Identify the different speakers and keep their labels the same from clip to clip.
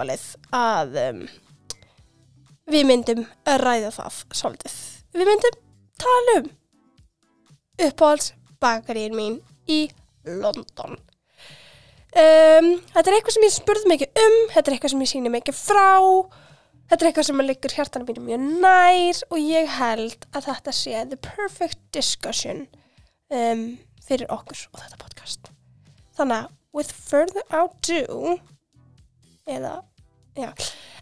Speaker 1: valið að um, við myndum ræða það svolítið. Við myndum tala um uppáhalds bakarín mín í London. Um, þetta er eitthvað sem ég spurði mikið um, þetta er eitthvað sem ég síni mikið frá, þetta er eitthvað sem liggur hjartanum mínu mjög nær og ég held að þetta sé the perfect discussion um, fyrir okkur og þetta podcast. Þannig að with further ado, eða,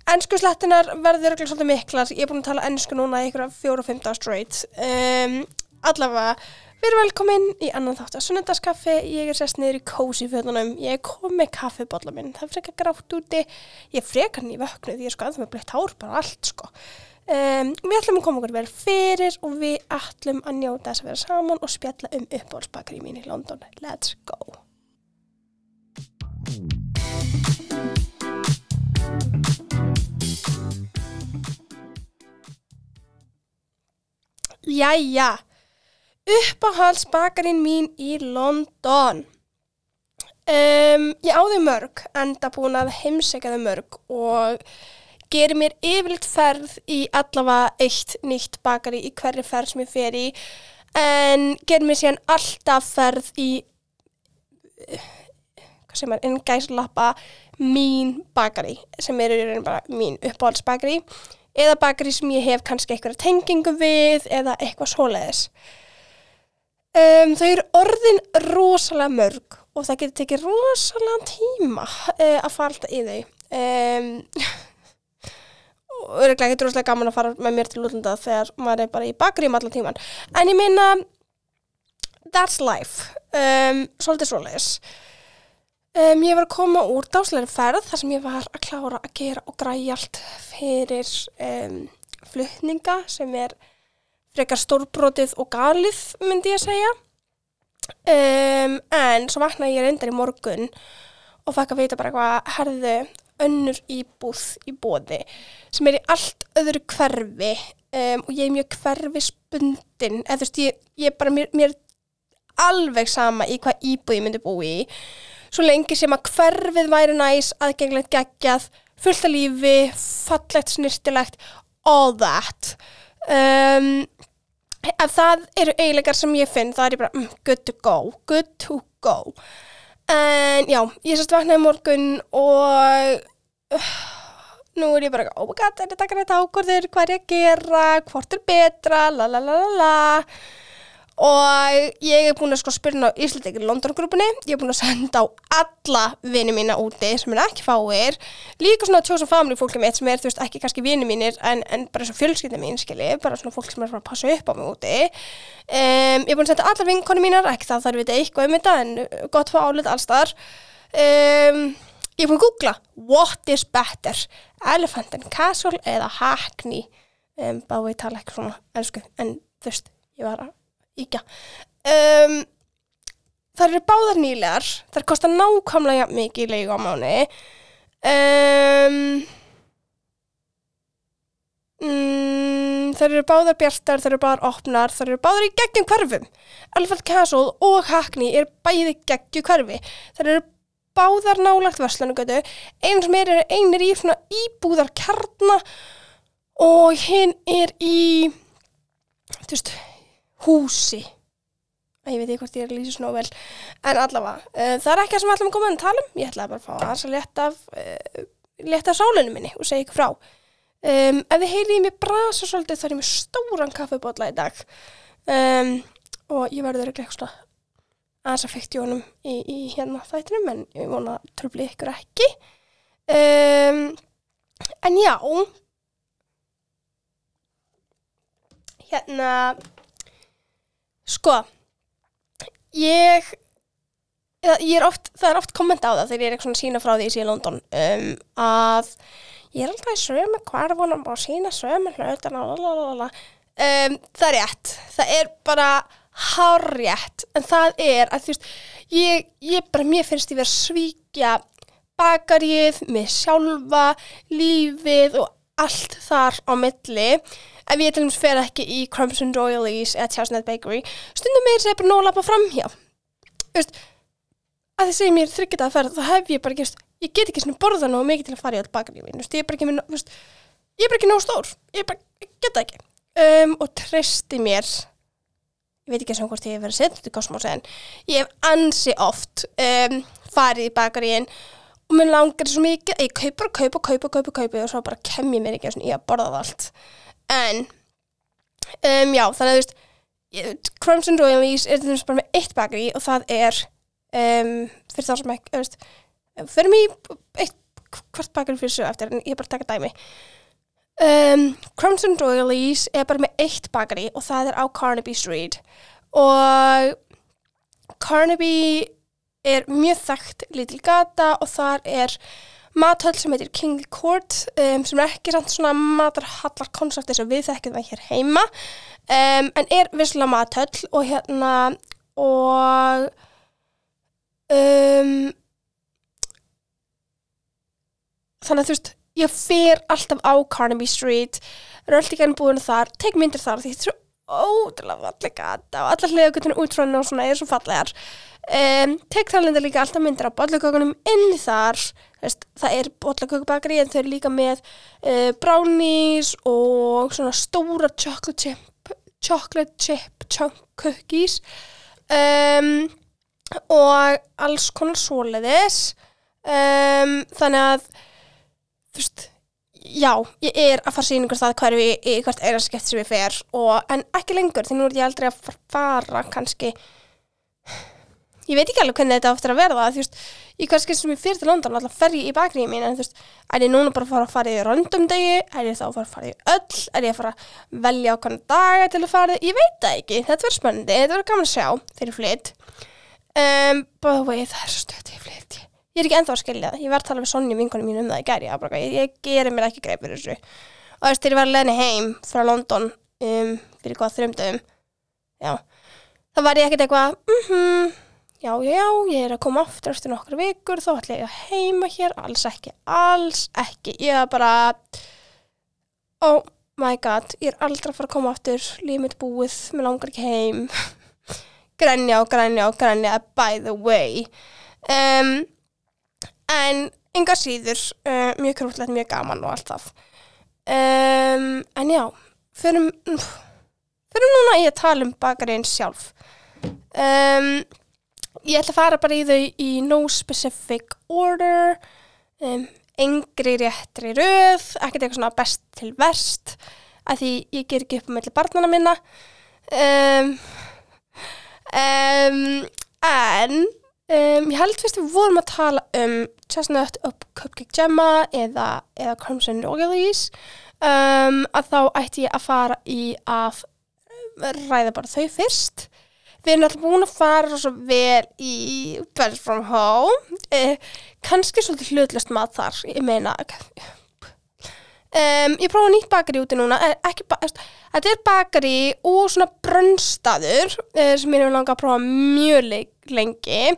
Speaker 1: ennsku slettinar verður örugglega svolítið miklar, ég er búin að tala ennsku núna í ykkur fjóra og fymta straight, um, allavega, Við erum velkomin í annan þátt að sunnundaskaffi, ég er sest niður í kósi fötunum, ég kom með kaffibotla minn, það frekar grátt úti, ég frekar nýja vöknuð, ég er sko aðeins með blitt hár, bara allt sko. Um, við ætlum að koma okkur vel fyrir og við ætlum að njóta þess að vera saman og spjalla um uppbólsbakari mín í London. Let's go! Jæja! uppáhaldsbakarinn mín í London um, ég áði mörg enda búin að heimsækja þau mörg og gerir mér yfirleitt ferð í allavega eitt nýtt bakari í hverju ferð sem ég fer í en gerir mér síðan alltaf ferð í sem er, einn gæslappa mín bakari sem eru bara mín uppáhaldsbakari eða bakari sem ég hef kannski eitthvað tengingu við eða eitthvað svoleiðis Um, þau eru orðin rosalega mörg og það getur tekið rosalega tíma uh, að fara alltaf í þau. Um, og öruglega getur rosalega gaman að fara með mér til útlanda þegar maður er bara í bakgrím allan tíman. En ég meina, that's life. Um, svolítið svoleiðis. Ég var að koma úr dásleiri ferð þar sem ég var að klára að gera og græja allt fyrir flutninga sem er frekar stórbrotið og galið myndi ég að segja. Um, en svo vaknaði ég reyndar í morgun og fæk að vita bara eitthvað herðu önnur íbúð í bóði sem er í allt öðru hverfi. Um, og ég er mjög hverfi spundin eða þú veist ég, ég bara mér, mér alveg sama í hvað íbúð ég myndi búi í svo lengi sem að hverfið væri næs aðgenglegt geggjað, fullt af lífi fallegt, snirtilegt all that. Um, ef það eru eiginleikar sem ég finn þá er ég bara mm, good to go good to go. En já, ég sérst vaknaði morgun og uh, nú er ég bara oh my god, er þetta grænt ákvörður hvað er ég að gera, hvort er betra la la la la la og ég er búin að sko spyrna á Íslandekir London-grúpunni, ég er búin að senda á alla vini mína úti sem er ekki fáir, líka svona chosen family fólkið mitt sem er þú veist ekki kannski vini mínir en, en bara svona fjölskyldið mín skilji, bara svona fólk sem er að passa upp á mig úti. Um, ég er búin að senda alla vinkonni mínar, ekki það þarf við þetta eitthvað um þetta en gott fá álit allstar um, ég er búin að googla what is better, elephant and castle eða hackney? Um, báði ég tala ekki svona ennsku en þú veist, ég var að íkja um, Það eru báðar nýlegar. Það kostar nákvæmlega mikið í leiku á mánu um, mm, Það eru báðar bjartar Það eru báðar opnar Það eru báðar í geggjum hverfum. Elephant Castle og Hackney er bæði geggju hverfi. Það eru báðar nálagt verslunugötu einu sem er, er einir í íbúðar kjarna og hinn er í þú veist húsi. Ég veit ekki hvort ég er að lýsa svona vel. En allavega, uh, það er ekki það sem við ætlum að koma að tala um. Ég ætla bara að fá að af uh, leta af sálunum minni og segja ykkur frá. Um, ef þið heyrið mig brasa svolítið þá er ég með stóran kaffebotla í dag. Um, og ég verður ekki eitthvað aðeins að fekti honum í, í hérna þættinum en ég vona að tröfli ykkur ekki. Um, en já. Hérna Sko, ég, ég er oft, það er oft kommenta á það þegar ég er eitthvað sína frá því í London um, að ég er alltaf í sömu kvarfunum og sína sömu hlutin um, það er rétt, það er bara hárrétt, en það er að þú veist, ég, ég bara, mér finnst ég verið að svíkja bakarið, mig sjálfa, lífið og allt þar á milli ef ég til dæmis fer ekki í Crumbs and Royalies eða Chestnut Bakery stundum þess að ég bara nóla lappa fram hjá Vist, að þið segir mér þryggjita að ferða þá hef ég bara gefst ég get ekki svona borða nógu mikið til að fara í all bakarí mín, þú veist, ég er bara ekki, þú veist, ég er bara ekki nógu stór, ég bara, ég get það ekki. Um, og treysti mér, ég veit ekki eins og hvort ég hef verið sett út í kosmos en ég hef ansi oft um, farið í bakaríin og mér langar mikið, að ég kaupa og kaupa, kaupa, kaupa, kaupa og svo bara kem ég mér ekki að borða það allt. En, um, já, þannig að þú veist, Crumbs and Royalies er dæmis bara með eitt bakarí og það er, um, fyrir þá sem ekki, þú veist, fyrir mig eitt, hvort bakarí fyrir svo eftir en ég er bara að taka dæmi. Um, Crumbs and Royalies er bara með eitt bakarí og það er á Carnaby Street og Carnaby er mjög þekkt lítil gata og þar er mathöll sem heitir King Court um, sem er ekki samt svona matarhallar koncept eins og við þekkjum það hér heima. Um, en er visslega mathöll og hérna og um, þannig að þú veist ég fer alltaf á Carnaby Street enn búin þar, tek myndir þar því svo ótrúlega falleg gata og allar hliðagutunum út frá henni og svona er svo fallegar. Um, tek þar linda líka alltaf myndir á bollakökunum inni þar Veist, það er bollakökubakari en þau eru líka með uh, brownies og svona stóra chocolate chip chocolate chip chunk cookies. Um, og alls konar svoleiðis. Um, þannig að þú veist já, ég er að fara síningur það hverju í, í hvert eina skeft sem ég fer og, en ekki lengur því nú er ég aldrei að fara kannski. Ég veit ekki alveg hvernig þetta áttur að verða þú veist, ég kannski sem ég fyrir til London alltaf fer ég í bakriði mín en þú veist, er ég núna bara að fara að fara í röndum degi, er ég þá að fara að fara í öll er ég að fara að velja á hvernig daga til að fara, ég veit það ekki, þetta verður spennandi þetta verður gaman að sjá þegar ég flytt um, the way, það er svo stöðt ég flytt, ég er ekki ennþá að skilja það. Ég verð að tala við Sonja vinkonum mín um það í gæri ég, ég, ég gerir mér ekki greið fyrir þessu. Og veist, þegar ég var að leðni heim frá London um, fyrir hvað þrjumdöfum já, þá var ég ekkert eitthvað mhm já, já, já, ég er að koma aftur eftir nokkra vikur, þá ætla ég að heima hér, alls ekki, alls ekki, ég er bara, oh my god, ég er aldrei að fara að koma aftur, lífið mitt búið, mér langar ekki heim, grænja og grænja og grænja, by the way, um, en enga síður, uh, mjög krútlegt, mjög gaman og allt það, um, en já, fyrir, fyrir núna ég að tala um bakarinn sjálf, um, ég ætla að fara bara í þau í no specific order. Um, engri réttri röð ekkert eitthvað svona best til verst að því ég ger ekki upp með barnana minna. Um, um, en um, ég held fyrst við vorum að tala um Chestnut Cupcake Gemma eða, eða Crimson Royalies um, að þá ætti ég að fara í að ræða bara þau fyrst. Við erum alltaf búin að fara svo vel í Best From Home. Eh, kannski svolítið hlutlust mat þar. Ég meina um, ég prófa nýtt bakari úti núna eh, ba þetta er bakari og svona brönnstaður eh, sem ég hefur langað að prófa mjög le lengi.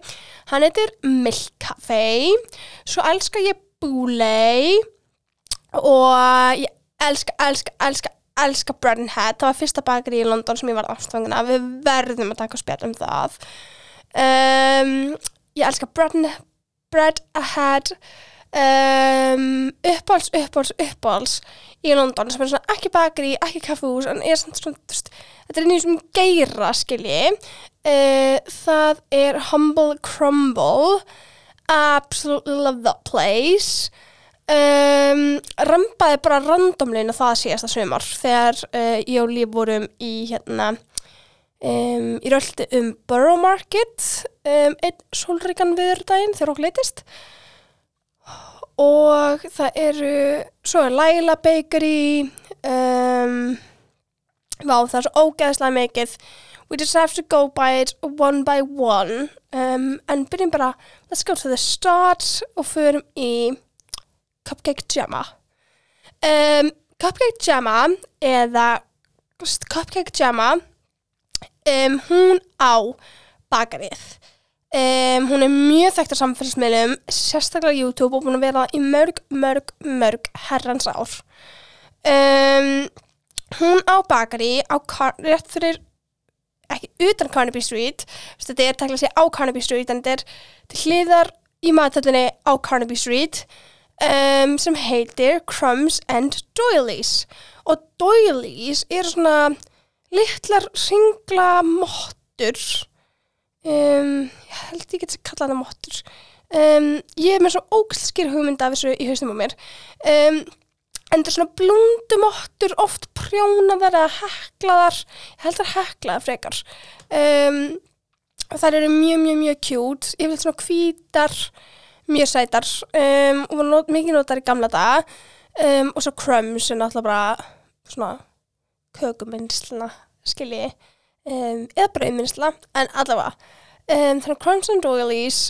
Speaker 1: Hann heitir Milk Café svo elska ég Boulay og ég elska, elska, elska elska Bread and Head, það var fyrsta bakari í London sem ég var afstangina, við verðum að taka spjall um það. Um, ég elska and Bread Ahead um, uppáls, uppáls, uppáls í London sem er svona ekki bakari, ekki kaffús en er svona, svona veist, þetta er nýjum sem geira skilji uh, það er Humble Crumble. Absolutely love that place. Um, rampaði bara randomlegin að það síðasta sumar þegar uh, ég og Líf vorum í hérna um, í röldi um Borough Market einn solríkan viðurdaginn þegar okkur leytist og það eru svo er Laila Bakery um, vá það er svo ógeðslega mikið. We just have to go by it one by one. Um, en byrjum bara let's go to the start og förum í Cupcake Gemma. Um, Cupcake Gemma eða Cupcake Gemma um, hún á bakarið um, hún er mjög þekkt á samfélagsmiðlum sérstaklega YouTube og búin að vera í mörg, mörg, mörg herrans ár. Um, hún á bakari á rétt fyrir ekki utan Carnaby Street. Þetta er tekla sig á Carnaby Street en þetta er hliðar í matöldinni á Carnaby Street um, sem heitir Crumbs and Doilies. Og Doilies eru svona litlar ringla mottur um, ég held ég get að kalla það mottur. Um, ég er með svo ógslskir hugmynd af þessu í hausnum á mér. Um, en það er svona blundumottur oft prjónaðar eða heklaðar. Ég held það heklaðar frekar. Þær eru mjög mjög mjög kjút ég vil svona hvítar mjög sætar. Og var not, mikið notar í gamla daga. Og svo crumbs er náttúrulega bara svona kökumynsluna skilji um, eða brauðmynsla en allavega um, þannig crumbs and doilies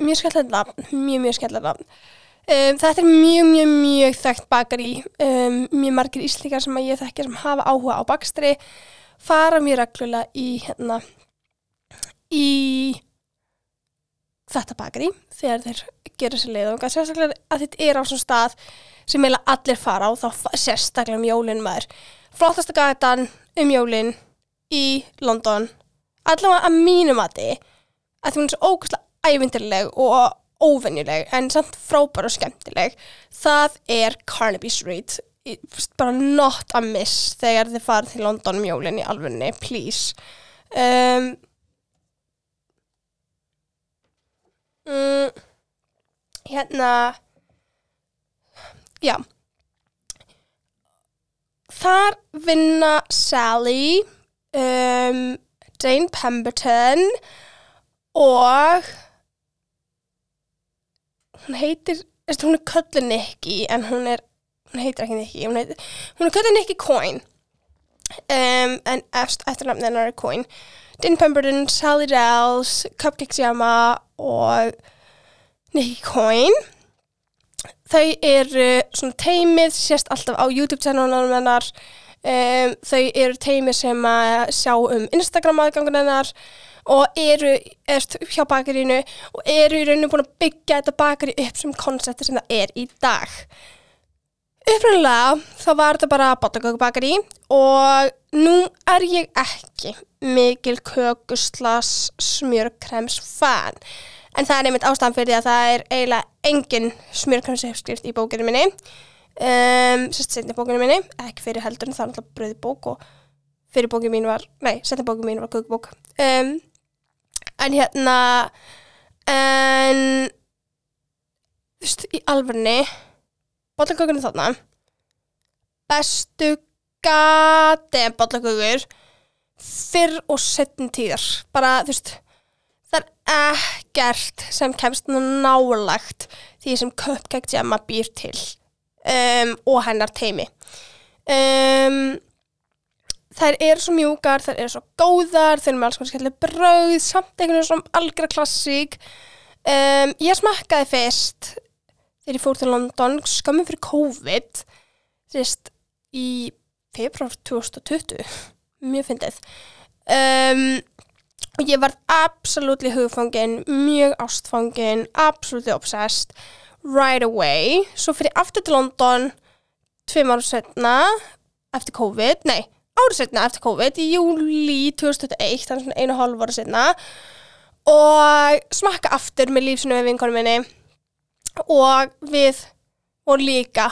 Speaker 1: mjög skemmtilegt nafn mjög mjög skemmtilegt nafn Um, þetta er mjög, mjög, mjög þekkt bakari, um, mjög margir íslíkar sem ég þekkja sem hafa áhuga á bakstri, fara mjög reglulega í, hérna, í þetta bakari þegar þeir gera sér leið og sérstaklega að þetta er á svona stað sem eiginlega allir fara á þá sérstaklega um jólinn maður. Flottasta gatan um jólinn í London, allavega að mínum að þið, að það er svo ógustlega ævindirleg og óvenjuleg en samt frábær og skemmtileg. Það er Carnaby Street. Bara not a miss þegar þið farið til London mjólinn í alfunni please. Um, mm, hérna já. Þar vinna Sally um, Jane Pemberton og hún heitir, hún er köllu Nicky en hún er, hún heitir ekki Nicky hún, heitir, hún er köllu Nicky Coyne. Um, en eftirnafn hennar er Coyne. Dean Pemberton, Sally Dells Cupcakes Yama og Nicky Coyne. Þau eru svona teimið, sést alltaf á YouTube channelunum hennar um, þau eru teimið sem að sjá um Instagram aðgangun hennar og eru hjá bakarínu og eru í rauninu búin að byggja þetta bakarí upp sem konsepti sem það er í dag. Upprænlega þá var þetta bara botlagögubakari og nú er ég ekki mikil kökuslas smjörkrems fan en það er nefnitt ástæðan fyrir því að það er eiginlega engin smjörkremsefskrift í bókinu minni um, sérst setni bókinu minni, ekki fyrir heldur það er alltaf bröði bók og fyrir bókinu mín var, nei, setni bókinu mín var kökubók. Um, en hérna en þú veist, í alverni bollakökunni þarna. Bestu gati bollakökur fyrr og setn tíðar. Bara, þú veist það er ekkert sem kemst nálagt því sem Cupcake Gemma býr til um, og hennar teimi um þær eru svo mjúkar, þær eru svo góðar þær eru með alls konar skemmtileg brauð samt einhvern veginn svona algjör klassík. Um, ég smakkaði fyrst þegar ég fór til London skömmum fyrir COVID þvist í februar 2020 mjög fyndið. Um, og ég var absolutt hugfangin, mjög ástfangin absolutt obsessed right away, svo fyrir aftur til London tveim ára setna eftir COVID, nei árið setna eftir COVID í júli 2021, þannig svona einu og hálf ára setna og smakka aftur með lífsinu við vinkonum minni. Og við vorum líka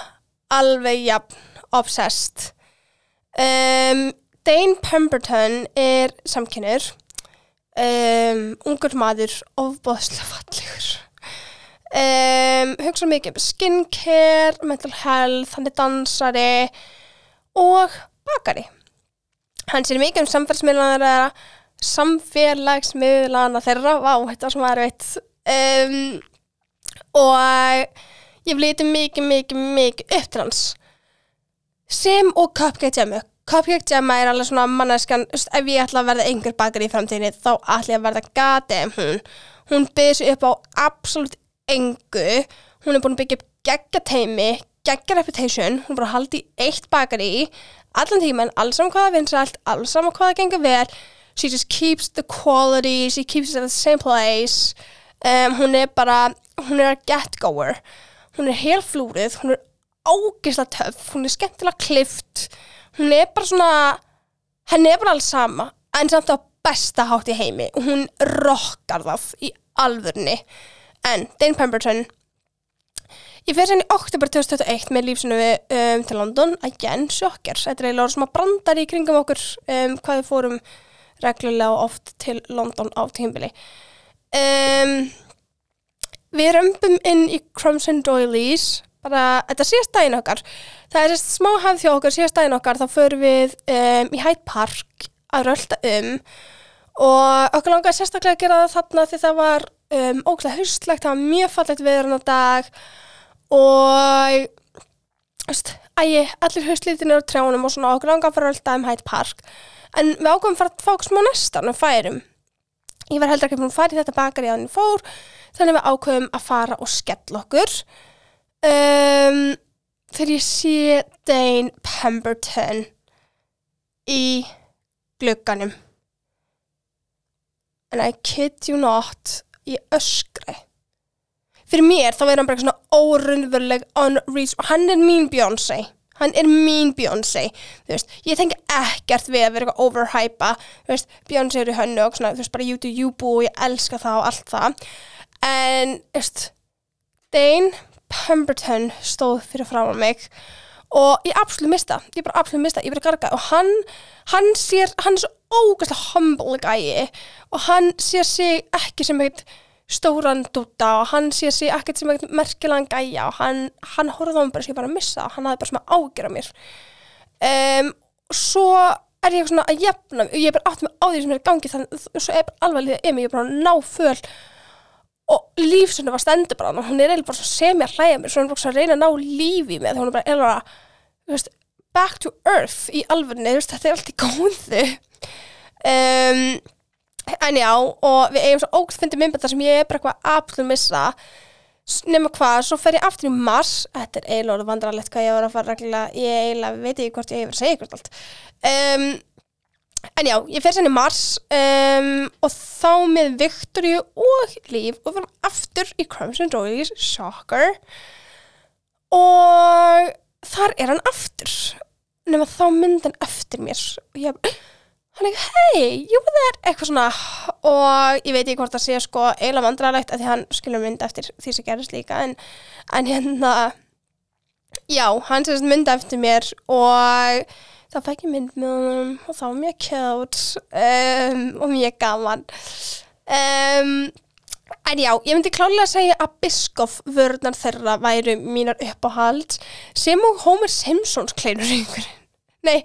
Speaker 1: alveg jafn obsessed. Um, Dane Pemberton er samkynur um, ungur maður ofbóðslega fallegur um, hugsa mikið um skincare, mental health hann er dansari og bakari. Hann sér mikið um samfélagsmiðlana samfélagsmiðlana þeirra, vá, þetta var veit um, og ég flyti mikið, mikið, mikið upp til hans. Sem og Cupcake Gemma. Cupcake Gemma er alveg svona manneskan ef ég ætla að verða einhver bakar í framtíðinni þá ætla ég að verða gati hún. Hún byrði sér upp á absolutt engu. Hún er búin að byggja upp geggja teimi, geggja reputation. Hún er að halda í eitt bakar í allan tíman, alls saman hvaða vinsalt alls saman hvaða gengur vel. She just keeps the quality she keeps it at the same place. Um, hún er bara, hún er að get goer hún er helt flúrið hún er ágislega töff hún er skemmtilega klift hún er bara svona henni er bara alls sama en samt á besta hátt í heimi. Hún rockar það í alvörni en Dane Pemberton. Ég fyrir senni í oktober 2021 með lífsinu um, til London. Again, sjokker, þetta er eiginlega að brandar í kringum okkur um, hvað við fórum reglulega og oft til London á tímbili um, við römpum inn í Crumbs and Doilies. Bara, þetta síðast daginn okkar. Það er smá hefð þjó okkur síðast daginn okkar þá förum við um, í Hyde Park að rölda um. Og okkur langaði sérstaklega að gera það þarna því það var um, ógæðlega haustlegt, það var mjög fallegt viður á dag og veist, ægi, allir haustlítinir á trjánum og svona okkur langaði að fara að rölda um Hyde Park. En við ákveðum að fá smá nestan og færum. Ég var heldur ekki búin að fara í þetta bakar í aðeins fór þannig við ákveðum að fara og skella okkur. Um, þegar ég sé Dane Pemberton í glugganum. And I kid you not ég öskra fyrir mér þá er hann bara svona órunveruleg og hann er mín Beyoncé. Hann er mín Beyoncé ég tengi ekkert við að vera eitthvað overhypa Beyoncé eru hönnu og svona, veist bara you do you boo og ég elska það og allt það. En veist, Dane Pemberton stóð fyrir frá mig og ég absolutt mista ég bara absolutt mista, ég bara garga. Og hann, hann sér, hann er svo ógæslega humble gæi. Og hann sér sig ekki sem eitthvað stóran dúta og hann sé sig ekkert sem eitthvað merkilegan gæja. Og hann, hann horfði á mig bara sem ég var að missa hann hafði bara sem að ágjöra mér. Um, svo er ég svona að jafna ég er bara átt með á því sem er gangi. Þannig svo er bara alveg líðað yfir, ég er bara að ná föl og lífsöndu var stendur bara hún er eiginlega bara sem ég að hlæja mér svo hún er bara að reyna að ná lífi með hún er bara eiginlega back to earth í alvegni, þetta er allt í góðu. Um en já, og við eigum svo ógst fyndið myndbættar sem ég er bara eitthvað absolutt missa. Nema hvað, svo fer ég aftur í mars. Þetta er eiginlega vandrarlegt hvað ég var að fara reglulega, ég eiginlega veit ekki hvort ég hefur segið hvort allt. Um, en já, ég fer í mars um, og þá með Viktoríu og Líf og við varum aftur í Crumbs and Doilies Shocker og þar er hann aftur nema þá mynd hann eftir mér. Og ég hann er hei, jú það er eitthvað svona. Og ég veit ekki hvort það sé sko eiginlega vandrarlegt að því hann skilur mynd eftir því sem gerist líka en, en hérna já, hann sést mynd eftir mér og það fæk ég mynd með hann og það var mjög kjátt um, og mjög gaman um, en já, ég myndi klálega að segja að Biskoff vörðnar þeirra væru mínar uppáhald sem og Homer Simpsons kleinur yngur nei,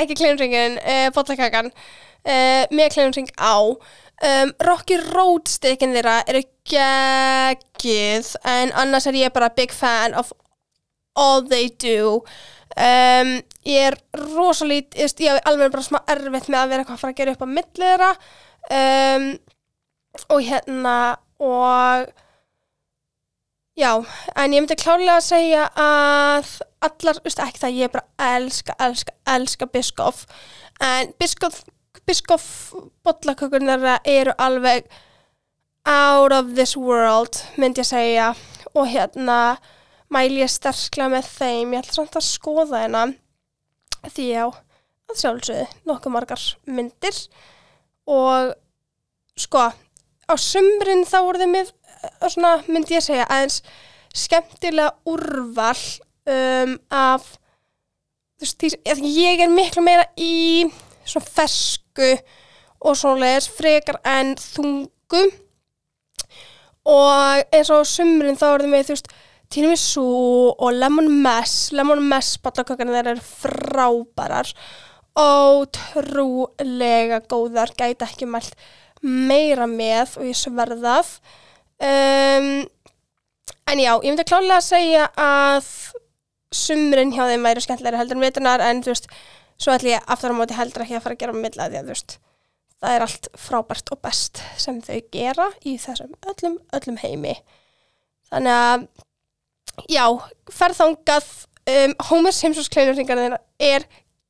Speaker 1: ekki kleinringin, uh, eh, bollakakan uh, með kleinring á um, Rocky Road stikinn þeirra eru geggið en annars er ég bara big fan of all they do. Um, ég er rosalít ég er alveg bara smá erfitt með að vera eitthvað að fara að gera upp á millera um, og hérna og Já, en ég myndi klálega að segja að allar, veist ekki það, ég bara elska, elska, elska biskoff en biskoff, biskoff bollakökurnar eru alveg out of this world myndi ég segja. Og hérna mæl ég sterklega með þeim, ég ætla samt að skoða hérna því já, að sjálfsögðu nokkuð margar myndir. Og sko á sömbrinn þá voru þið með svona myndi ég segja aðeins skemmtilega úrval um, af þú veist, ég er miklu meira í svona fesku og svona leðis frekar en þungu. Og eins og sumrin þá er það með þú veist Tiramisu og Lemon Mess Lemon Mess ballakökarnir þeir eru frábærar og trúlega góðar gæti ekki mælt meira með og ég sverðað um, en já, ég myndi klálega að segja að sumurinn hjá þeim væri skemmtilega heldur en veturnar en þú veist, svo ætlum ég aftur á móti heldur ekki að fara að gera með milla því að þú veist það er allt frábært og best sem þau gera í þessum öllum, öllum heimi. Þannig að já, ferðangað um, Homer Simpsons kleinurringarinn er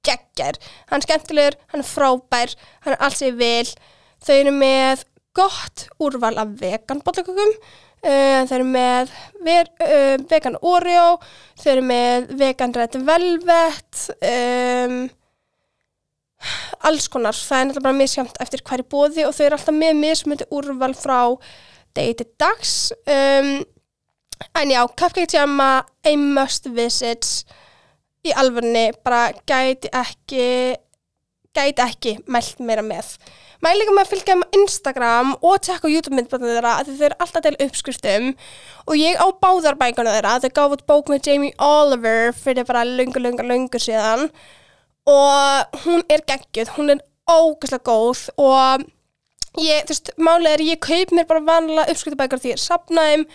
Speaker 1: geggar, hann er skemmtilegur hann er frábær, hann er alls í vil þau eru með gott úrval af vegan bollakökum uh, þeir eru með ver, uh, vegan Oreo þeir eru með vegan Red Velvet um, alls konar. Það er náttúrulega bara misjamt eftir hverju bóði og þau eru alltaf með mismundi úrval frá degi til dags. Um, en já, Cupcake Jamma a must visit í alvörni bara gæti ekki gæti ekki mælt meira með. Mæl líka með að fylgja um Instagram og tjekka YouTube myndbandið þeirra að þau eru alltaf til uppskriftum. Og ég á báðar bækuna þeirra þau gáði út bók með Jamie Oliver fyrir bara lungu, lungu, lungu síðan. Og hún er geggjuð, hún er ógæslega góð og ég, þú veist, málið er ég kaup mér bara vanlega uppskriftabækur því ég er sapnaðum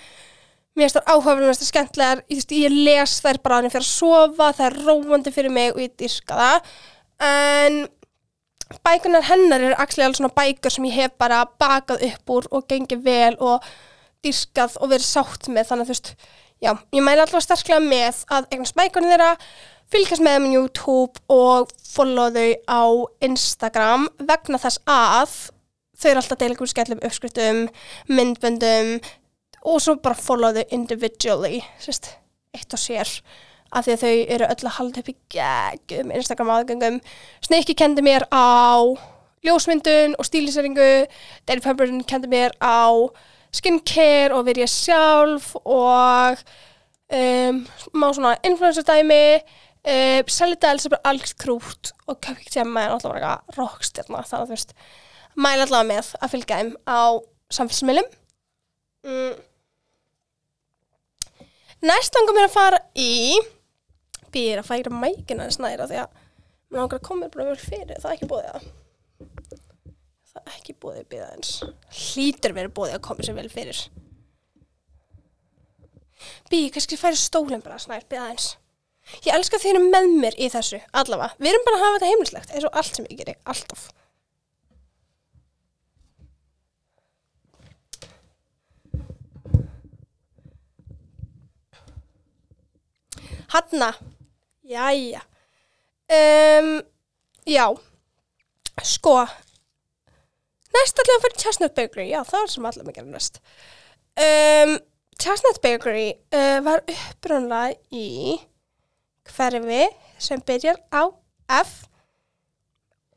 Speaker 1: mér finnst það áhugaverð, mér finnst það skemmtilegar ég, ég les þær bara að það fyrir að sofa það er róandi fyrir mig og ég dyrka það. En bækunar hennar eru axlega alveg svona bækur sem ég hef bara bakað upp úr og gengið vel og dyrkað og verið sátt með. Þannig að þú veist, já, ég mæli alltaf sterklega með að eignast bækunar þeirra fylgjast með þeim á YouTube og follow þau á Instagram vegna þess að þau eru alltaf að deila skellum uppskriftum, myndböndum og svo bara follow þau individually, sérst, eitt og sér. Af því að þau eru öll að halda upp í geggum Instagram aðgöngum. Snakey kendi mér á ljósmyndun og stíliseringu Daily Pemberton kendi mér á skincare og verið sjálf og um, má svona influencer dæmi. Um, Selida Elsa bara alls krút og Cupcake Gemma er alltaf bara rockstjarna. Þannig að þú veist mæla allavega með að fylgja þeim á samfélagsmiðlum. Mm. Næst langar mér að fara í býðir að færa mækina snæra því að mér langar að koma bara vel fyrir. Það er ekki búið að það er ekki búið að býða eins hlýtur verið búið að koma sér vel fyrir. Býði, kannski færi stólinn bara snær býða eins ég elska þeir eru með mér í þessu allavega, við erum bara að hafa þetta heimlislegt eins og allt sem ég geri, alltaf Hanna. Jæja. Um, Já. Sko Næst við að fara í Chestnut Bakery. Já, það er sem allir mikið næst um, Chestnut Bakery uh, var uppröndlega í hverfi sem byrjar á F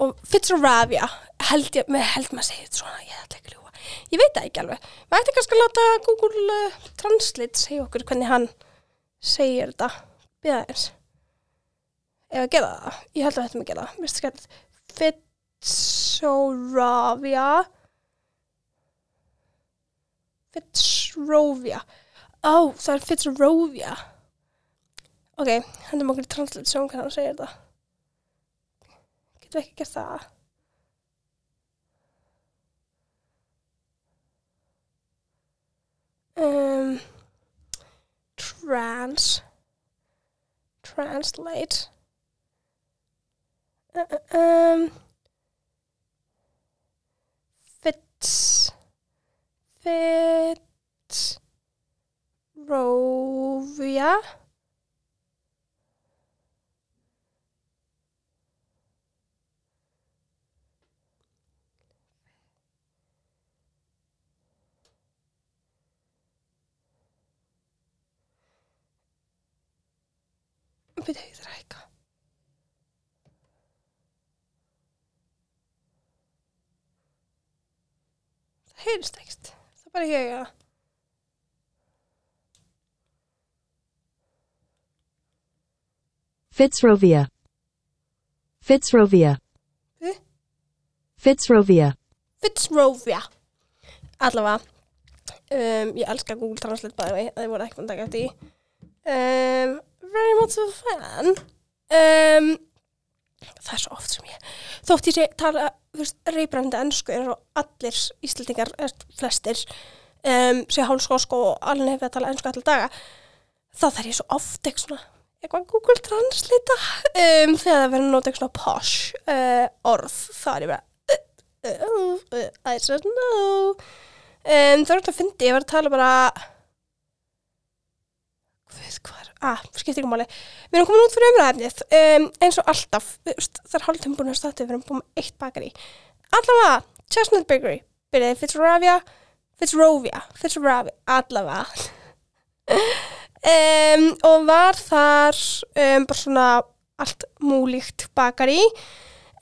Speaker 1: og Fitzrovia held ég, með held maður þetta svona ég ætla ekki að ljúa, ég veit það ekki alveg. Maður ætti kannski að láta Google uh, Translate segja okkur hvernig hann segir þetta, við aðeins. Ef að gera það. Ég held að þetta með gera það. Mér finnst skemmt. Fitzrovia. Fitzrovia. Ó, það er Fitzrovia. Ok, hendum okkur í translate sem hann segir þetta. Getum við ekki gert það? Um trans translate uh, uh, um fits fits rovia Þarf að hækka. Það heyrist ekkert. Það er bara ég að...
Speaker 2: Fitzrovia. Fitzrovia.
Speaker 1: Eh?
Speaker 2: Fitzrovia.
Speaker 1: Fitzrovia. Allavega. Um, ég elska Google Translate the way. Það voru ekki að taka eftir því. Um, very much a fan. Um, það er svo oft sem ég... Þótt ég tala, reybrandi ennsku er svo allir íslendingar, flestir, um, sé hálskósk og alveg nefnir að tala ennsku allir daga. Þá þarf ég svo oft eitthvað eitthvað Google Translate um, þegar það verður nota eitthvað posh uh, orð, þá er ég bara uh, uh, uh, I said no um, það er alltaf að fyndi, ég var að tala bara hvað, hvað er, ah, skiptir ekki máli. Við erum komin út fyrir umræðefnið um, eins og alltaf, það er hálfum búin að starta við erum búin með eitt bakari allavega, Chestnut Bakery byrjaði Fitzrovia Fitzrovia, Fitzrovia, allavega. Um, og var þar um, bara svona allt múlíkt bakari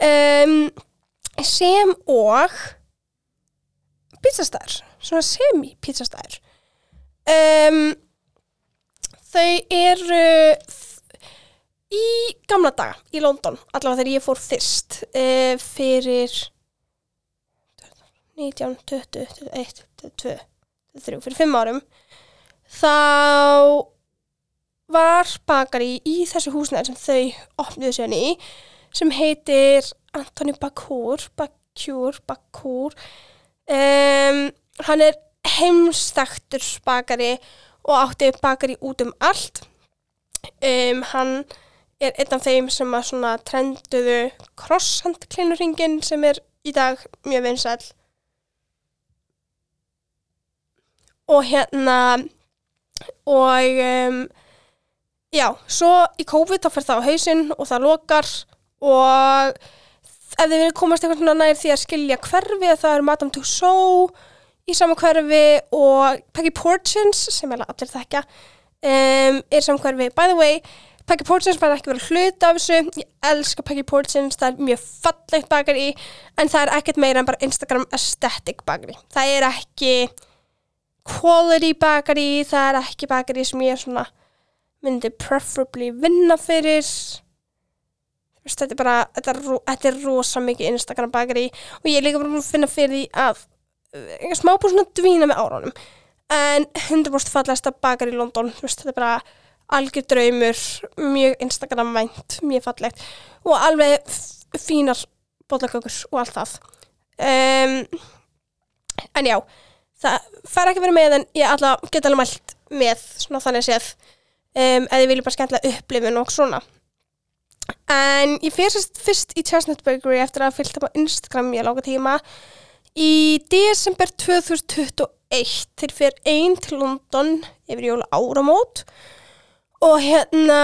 Speaker 1: um, sem og pizzastæður, svona semi-pizzastæður. Um, þau eru í gamla daga í London, allavega þegar ég fór fyrst uh, fyrir 19, 20, 21, 22, 23, fyrir 5 árum. Þá var bakari í þessu húsnæður sem þau opniðu sér í sem heitir Antoni Bakur Bakur, Bakur um, hann er heimstaktur bakari og átti bakari út um allt. Um, hann er einn af þeim sem að svona trenduðu crosshandklinuringin sem er í dag mjög vinsæll. Og hérna og um, já, svo í COVID þá fer það á hausinn og það lokar og ef þið vilja komast eitthvað svona nær því að skilja hverfi það er Madame Tussauds í sama hverfi og Peggy Portins sem er allir þekkja um, er í sama hverfi, by the way Peggy Portins var ekki verið hlut af þessu. Ég elska Peggy Portins, það er mjög fallegt bakari en það er ekkert meira en bara Instagram aesthetic bakari það er ekki quality bakari, það er ekki bakari sem ég svona myndi preferably vinna fyrir. Þetta er bara þetta er, ro- þetta er rosa mikið Instagram bakari og ég er líka bara að finna fyrir því að ég er smá búin svona að dvína með árunum. En 100% fallegasta bakari í London veist, þetta er bara algjör draumur mjög Instagram-vænt, mjög fallegt og alveg fínar bollagökur og allt það. Um, en já það fær ekki verið með en ég alla geta alveg mælt með svona þannig séð um, eða ég vilja bara skemmtilega upplifun og svona. En ég fyrir sérst fyrst í Chestnut Bakery eftir að fylgta á Instagram í langa tíma í desember 2021 til fyrir ein til London yfir jóla áramót og hérna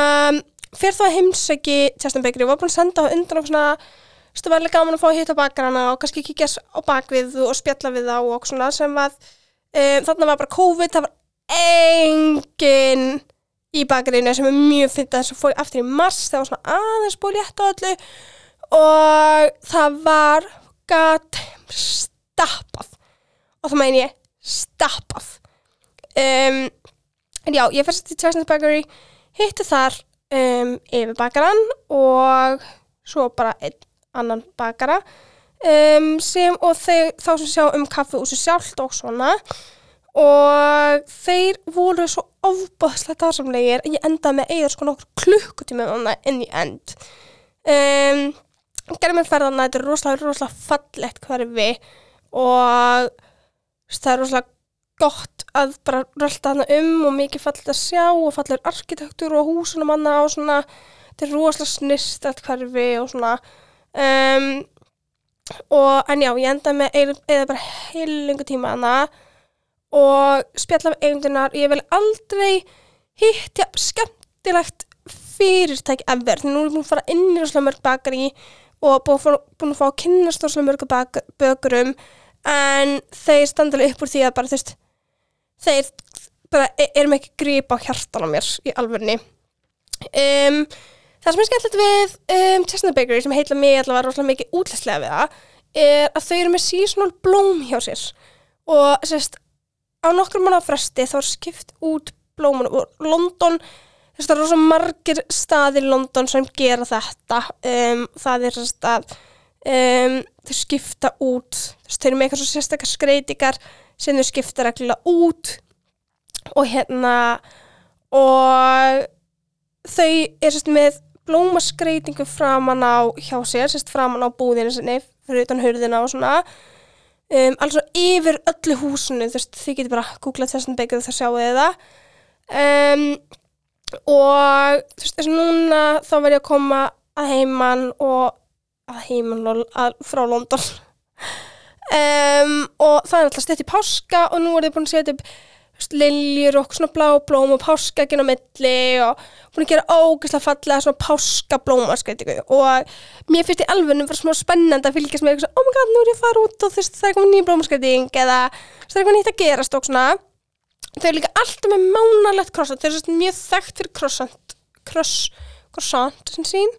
Speaker 1: fyrir þá að heimsæki Chestnut Bakery og var búin að senda á undan og svona var alveg gaman að fá að hitta bakarana og kannski kíkja á bakvið og spjalla við þá og svona sem var um, þarna var bara COVID, það var engin í bakarinu sem er mjög fyndið þess að fór ég aftur í mars það var svona aðeins búið létt á öllu og það var gat stappað. Og það meina ég stappað. Um, en já, ég fyrst til Chestnut Bakery hitti þar um, yfir bakaran og svo bara einn annan bakara um, sem og þeir, þá sem sjá um sér sjálft og svona. Og þeir voru svo ofbáðslega dásamlegir að ég endaði með eða sko nokkur klukkutíma inn í end. Um, gerði mér ferðana, þetta er rosalega, rosalega fallegt hverfi og það er rosalega gott að bara rölda hana um og mikið fallegt að sjá og fallegur arkitektur og húsunum hana og svona þetta er rosalega snist allt hverfi og svona. Um, og en já, ég endaði með eða, bara heilingu tíma hana og spjalla með eigundunar ég vil aldrei hittja skemmtilegt fyrirtæki ever, því nú er ég búin að fara inn í rosalega mörg bakari og búin að fá, að fá að kynnast rosalega mörgu bak, bökurum en þeir standa alveg upp úr því að bara þú veist þeir bara e- erum ekki grípa á hjartan á mér í alvörni um, það sem er skemmtilegt við um, Chestnut Bakery sem heitla mig allavega rosalega mikið útlæslega við það er að þau eru með seasonal blóm hjá sér. Og sérst á nokkur mánu fresti þá er skipt út blómun og London. Það eru rosa margir staðir í London sem gera þetta. Um, það er sérst að um, þau skipta út. Þau eru með eitthvað svo sérstakar skreitingar sem þau skipta reglulega út. Og hérna og þau er sérst með blómaskreitingu framan á hjá sér, sérst framan á búðinu sinni fyrir utan hurðina og svona. Um, alls og yfir öllu húsinu þú veist, þið getur bara googlað þessan byggðu það sjáu þið það. Um, og þú veist, þess að núna þá verð ég að koma að heiman og að heiman lol, að, frá London. Um, og það er alltaf stett í páska og nú er þið búin að setja upp liljur og svona blá blóm og páskaginn á milli og búin að gera ógeðslega fallega svona páskablómaskreitingu og mér finnst í alveg bara smá spennandi að fylgjast með oh my god, nú er ég að fara út og veist, það er komið nýja blómaskreiting eða það er eitthvað nýtt að gerast og svona. Þau eru líka alltaf með mánalegt croissant þau eru svona mjög þekkt fyrir croissant cross, croissant sem sín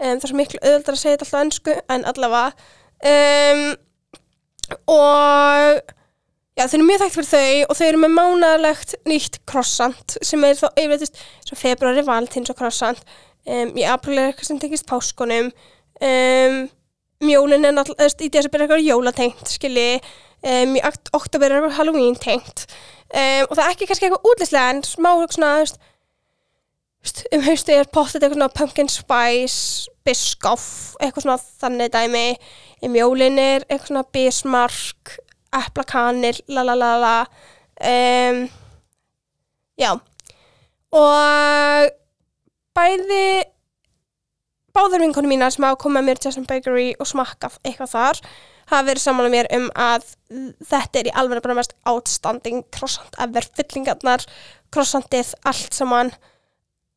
Speaker 1: um, það er svo miklu auðvöldar að segja þetta alltaf ennsku en allavega. Um, og já, þau eru mjög þekkt fyrir þau og þau eru með mánalegt nýtt croissant sem er þá yfirleitt svo februari valtins og croissant. Um, í april er eitthvað sem tekist páskunum. Um, mjólin er náttúrulega í desember er eitthvað jólatengt skilji. Í okt- oktober er eitthvað Halloween tengt og það er ekki kannski eitthvað útlislega en smá svona þú veist, um hausti er pottet eitthvað pumpkin spice biscoff, eitthvað svona þannig dæmi. Í mjólin er eitthvað svona bismarck eplakanir, la la la la um, já. Og bæði báður vinkonum mínar sem hafa komið með mér til Justin Bakery og smakkað eitthvað þar hafa verið saman mér um að þetta er í alveg bara mest outstanding croissant ever, fyllingarnar croissantið, allt saman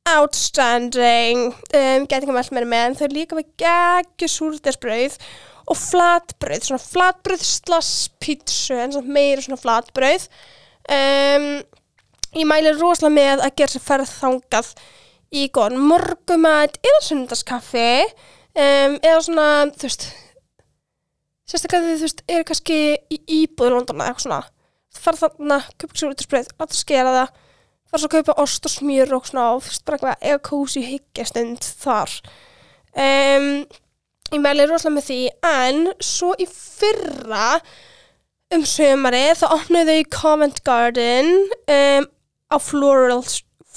Speaker 1: outstanding. Um, geti ekki meld mér með en þau eru líka með geggju súrdesbrauð og flatbrauð, svona flatbrauð slass pítsu en svona meira svona flatbrauð. Um, ég mæli rosalega með að gera sér ferð þangað í góðan morgumat eða sundarskaffi um, eða svona, þú veist sérstaklega þú veist, eru kannski í íbúðu í London eða eitthvað svona. Fara þarna, kaupa súrútisbröð, láta skera það fara svo kaupa ost og smjör og svona og veist, bara eitthvað eða kósi hyggjastund þar. Um, ég mæli rosalega með því en svo í fyrra um sömari þá opnuðu þau Covent Garden um, á Floral,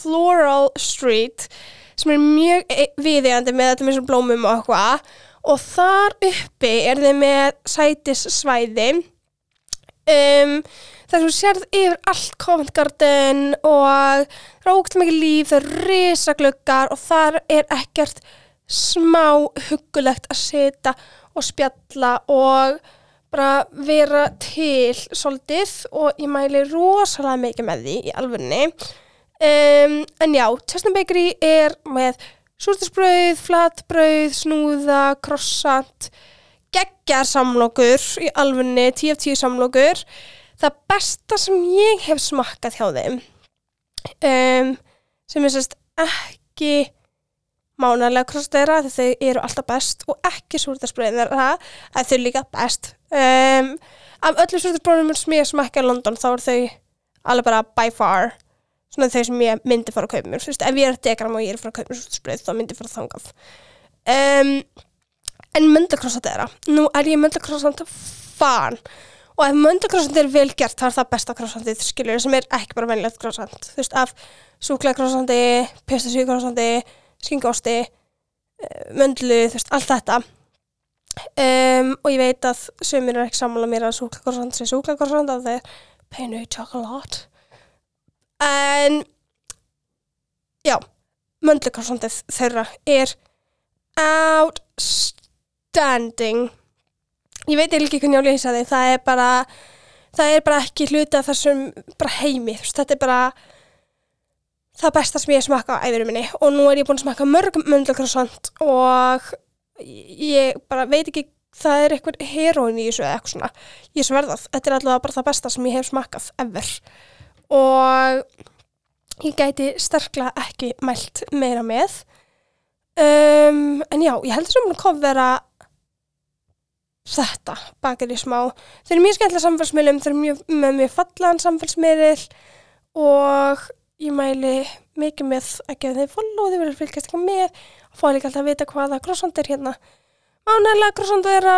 Speaker 1: Floral Street sem er mjög e- viðeigandi með þetta með svona blómum og eitthvað. Og þar uppi er þið með sætissvæði um, þar sem þú sérð yfir allt Covent Garden og það er ógætt mikið líf, það er risagluggar og þar er ekkert smá huggulegt að setja og spjalla og bara vera til svolítið og ég mæli rosalega mikið með því í alvörni um, en já, Chestnut Bakery er með súrstisbrauð, flatbrauð, snúða, krossant geggjar samlokur í alvörni, 10 af 10 samlokur það besta sem ég hef smakkað hjá þeim um, sem er sérst ekki mánalega krossdeira þegar þau eru alltaf best og ekki súrdagsbröðin þeirra að þau eru líka best. Um, af öllum súrdagsbröðinum sem ég smakka í London þá eru þau alveg bara by far svona þau sem ég myndi fara að kaupa mér. Þú veist, ef ég er að degram og ég er að fara að kaupa mér súrdagsbröð þá myndi ég fara þangað. Um, en möndakrossat þeirra nú er ég möndakrossat fan og ef möndakrossat er vel gert þá er það besta krossantið skilur sem er ekki bara venilegt krossant þú veist af súklega krossandi pestasíu krossandi skingosti möndlu, þú veist, allt þetta. Um, og ég veit að sömur er ekki sammála mér að súklega krossant sé súklega krossant að það er peinu chocolate en já möndlu krossantið þeirra er outstanding ég veit ekki hvernig ég lýsa þig það er bara það er bara ekki hluti af þessum bara heimi, þú veist, þetta er bara það besta sem ég hef smakka á æfirum minni. Og nú er ég búin að smakka mörg möndlakrossant og ég bara veit ekki það er eitthvað heroin í þessu eða eitthvað svona. Ég sverðað, þetta er allavega bara það besta sem ég hef smakkað ever. Og ég gæti sterkla ekki mælt meira með. Um, en já, ég heldur sem að kofvera þetta bakar í smá. Þeir eru mjög skemmtilega samfélsmiðlum þeir eru mjög, með mjög fallaðan samfélsmiðl og ég mæli mikið með að gefa þeir follow þið verður fylgast eitthvað með. Og fá líka alltaf að vita hvaða croissant er hérna. Ánægilega croissant þeirra.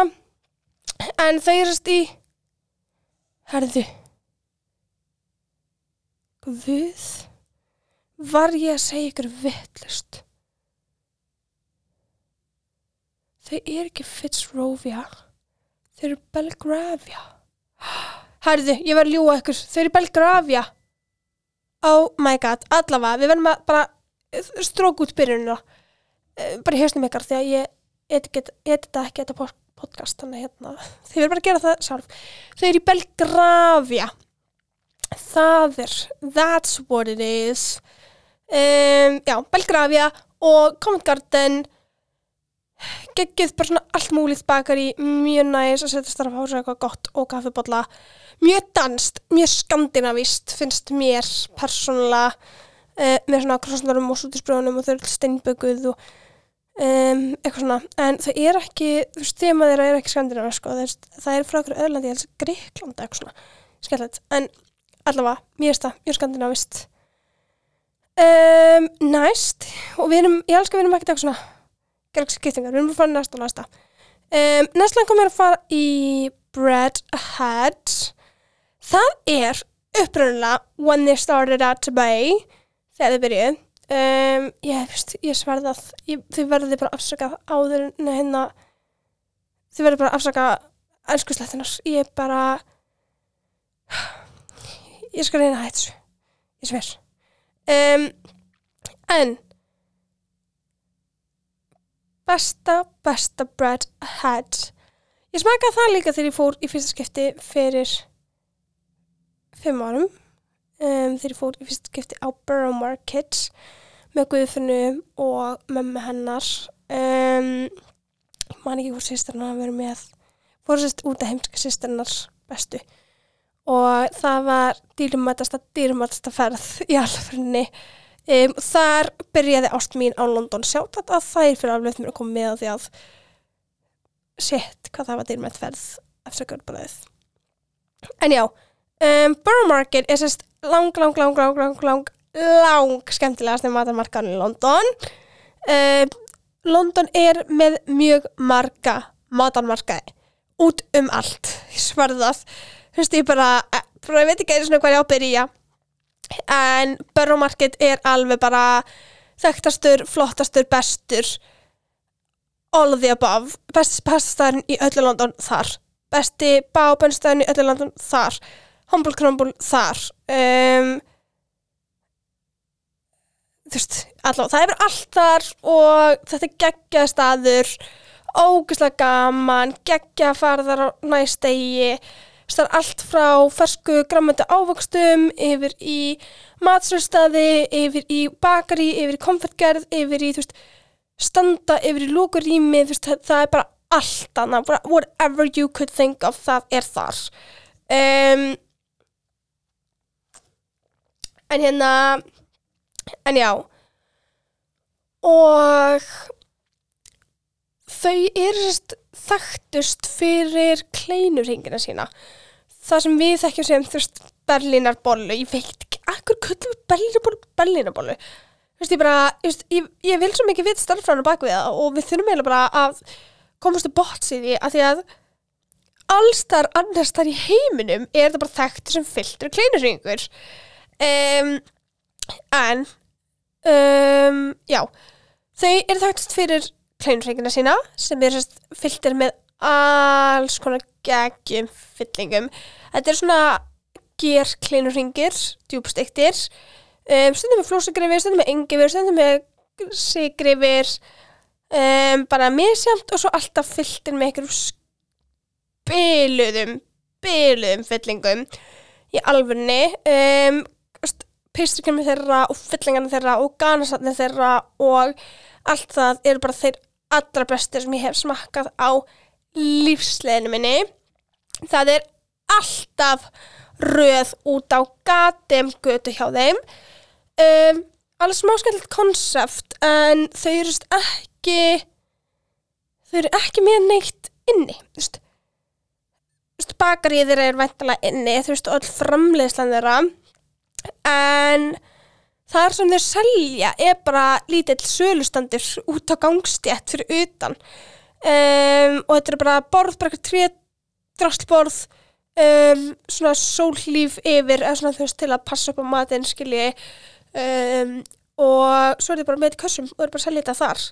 Speaker 1: En þau erast í herðu. Guð var ég að segja ykkur vittlust þau eru ekki Fitzrovia þau eru Belgravia. Herðu, ég var að ljúa ykkur. Þau eru Belgravia. Oh my god, allavega, við verðum að bara strók út byrjunina. Eh, bara í hausnum ykkar því að ég edita ekki þetta pod- podcast þannig hérna, þið verður bara að gera það sjálf. Þau eru Belgravia. Það er that's what it is. Um, já, Belgravia og Covent Garden geggið bara svona allt múlið bakar í mjög næs að setja starf á sig eitthvað gott og kaffibólla mjög danst, mjög skandinavist finnst mér persónulega uh, með svona krossandarum og sútisbröðunum og þau eru steinbökuð og um, eitthvað svona, en það er ekki þú veist, þema þeirra er ekki skandinavi sko. það, er, er frá okkur öðlandi, ég held að Gríklanda eitthvað svona, skemmtilegt, en allavega, mér finnst það, mjög skandinavist um, næst og við erum, ég elska að við erum ekki að svona skiptingar, við erum að fara næst og næsta. Um, næst langar mér að fara í Bread Ahead það er upprunnulega When They Started Out to Bay þegar þið byrjuð um, ég, ég sverða að þið verðið bara afsakað áður hérna þið verðið bara afsakað elskuslettinar ég er bara ég skal reyna að hætta þessu. Ég sver. Um, en besta, besta bread ahead ég smakaði það líka þegar ég fór í fyrsta skipti fyrir fimm árum. Um, þegar ég fór í fyrsta skipti á Borough Market með Guðfunnu og mömmu hennar. Um, ég man ekki hvort sýstarna að vera með fór sérst út af heimska sýstarnar bestu. Og það var dýrumætasta dýrumætasta ferð í alfrinni um, þar byrjaði ást mín á London. Sjátt að það er fyrir aflöfð mér að koma með því að shit, hvað það var dýrmætt ferð eftir að görbræðið. En já, um, Borough Market er sérst lang, lang, lang, lang, lang, lang lang skemmtilegast en matarmarkaðan í London. Um, London er með mjög marga matarmarkaði út um allt. Ég svarðað þú veist ég bara, eh, bara ég veit ekki einu svona hvað ég á að byrja en Borough Market er alveg bara þekktastur, flottastur, bestur. All of the above. Besti pastastæðin í öllu London þar. Besti bábönstæðin í öllu London þar. Humble crumble þar. Um, þú veist allavega, það er allt þar og þetta er geggjað staður. Ógeðslega gaman geggja að fara þar á næstegi það er allt frá fersku grammöndu ávöxtum yfir í matsröstaði, yfir í bakari, yfir í komfortgerð, yfir í veist, standa yfir í það, það er bara allt annað, whatever you could think of, það er þar. Um, en hérna, en já, og þau eru sérst þekktust fyrir kleinurhingina sína. Það sem við þekkjum sem þú veist berlínarbollu, ég veit ekki akkur köllum við berlínarbollu, berlínarbollu? Þú veist ég bara, ég, ég, ég vil svo mikið vita starffræðan á baku við það og við þurfum eiginlega bara að komast bots í því að því að alls þar annars þar í heiminum er það bara þekkt sem fylltur kleinurhingur um, en um, já þau eru þekktast fyrir kleinurhingina sína sem er sérst fylltir með alls konar geggjum fyllingum. Þetta er svona ger kleinurhingir, djúbstektir um, stundum með flósagrifir, stundum með engifir stundum með sigrifir um, bara misjamt og svo alltaf fylltir með einhverjum spiluðum spiluðum fyllingum í alfunni um, pistrikjumni þeirra og fyllingarnir þeirra og ganasatnir þeirra og allt það eru bara þeir allra bestir sem ég hef smakkað á lífsleginu minni. Það er alltaf röð út á gatum götu hjá þeim. Um, alveg smá skemmtilegt konsept en þau eru ekki þau eru ekki með neitt inni þú veist. Bakarið þeirra er væntalega inni þú veist, öll framleiðslan þeirra. En þar sem þeir selja er bara lítill sölustandir út á gangstjætt fyrir utan. Um, og þetta er bara borð, bara eitthvað tré drastlborð um, svona sólhlíf yfir eða svona veist til að passa upp á matinn skilji. Um, og svo er þetta bara með í kössum og er bara að selja þetta þar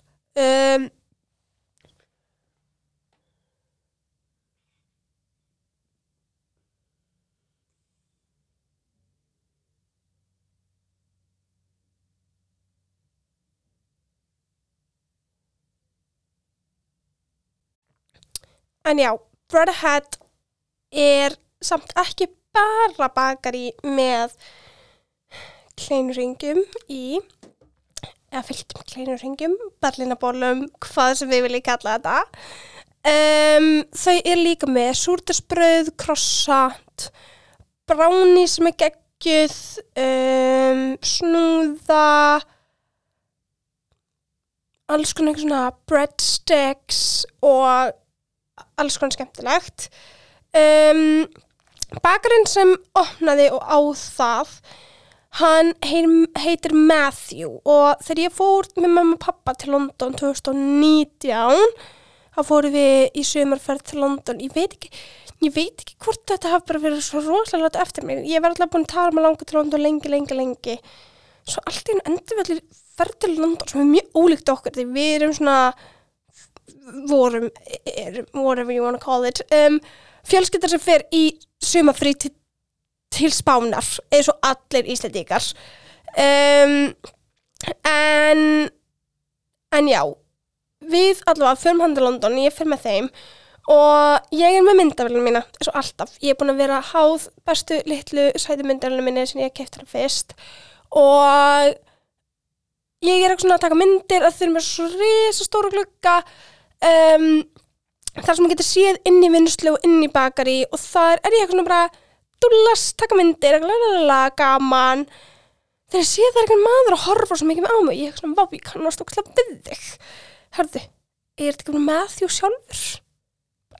Speaker 1: En já, Bread Ahead er samt ekki bara bakari með kleinurringum í, eða fylgtum kleinurringum, berlinabólum, hvað sem við viljum kalla þetta. Um, þau er líka með súrdagsbröð, croissant, brownie sem er geggjuð, um, snúða, alls konar eitthvað svona breadsticks og alls konar skemmtilegt. Um, bakarinn sem opnaði og á það hann heit, heitir Matthew og þegar ég fór með mamma og pappa til London 2019 þá fórum við í sömarferð til London. Ég veit ekki, ég veit ekki hvort þetta hafi bara verið svo rosalega látt eftir mig. Ég var alltaf búin að tala með langa til London lengi, lengi, lengi. Svo allt í enn endur við allir ferð til London sem er mjög ólíkt okkur því við erum svona vorum, erum, whatever you wanna call it um, fjölskyldar sem fer í sumafrí til, til spánar eins og allir íslendíkar um, en en já við allavega förum hann til London ég fer með þeim og ég er með myndavælunum mína eins og alltaf, ég er búin að vera háð bestu litlu sæti myndavælunum minni sem ég keft hana fyrst. Og ég er ekki svona að taka myndir að þeir eru með svo risa stóra glugga um, þar sem ég getur séð inn í vinslu og inn í bakari og þar er ég eitthvað svona bara dúllast, taka myndir, eitthvað lalala, gaman. Þegar ég sé það er eitthvað maður að horfa svo mikið með á mig, ég er eitthvað svona vá, ég kannast okkur við þig. Herðu, er þetta ekki Matthew sjálfur?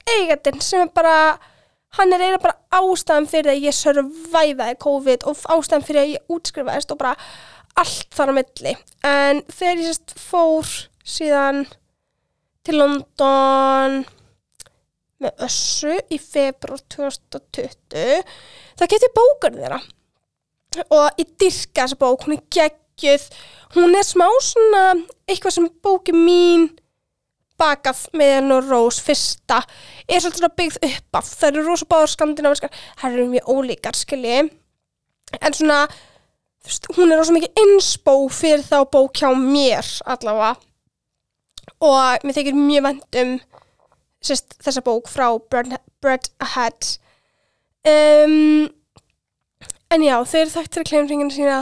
Speaker 1: Eigatinn sem er bara hann er eiginlega bara ástæðan fyrir að ég survivaði COVID og ástæðan fyrir að ég útskrifaðist og bara allt þar á milli. En þegar ég sérst fór síðan til London með össu í februar 2020 það getið bókar þeirra. Og ég dyrka þessa bók, hún er geggjuð. Hún er smá svona eitthvað sem bóki mín bakað með henn og Rós fyrsta. Er svolítið svona byggð upp af. Það eru rosa báður skandinaviskar það eru mjög ólíkar skilji. En svona þú veist, hún er rosa mikið insbó fyrir þá bók hjá mér allavega og mér þykir mjög vænt um sérst, þessa bók frá Bread, Ahead um, en já, þau eru þekkt fyrir kleimringina sína.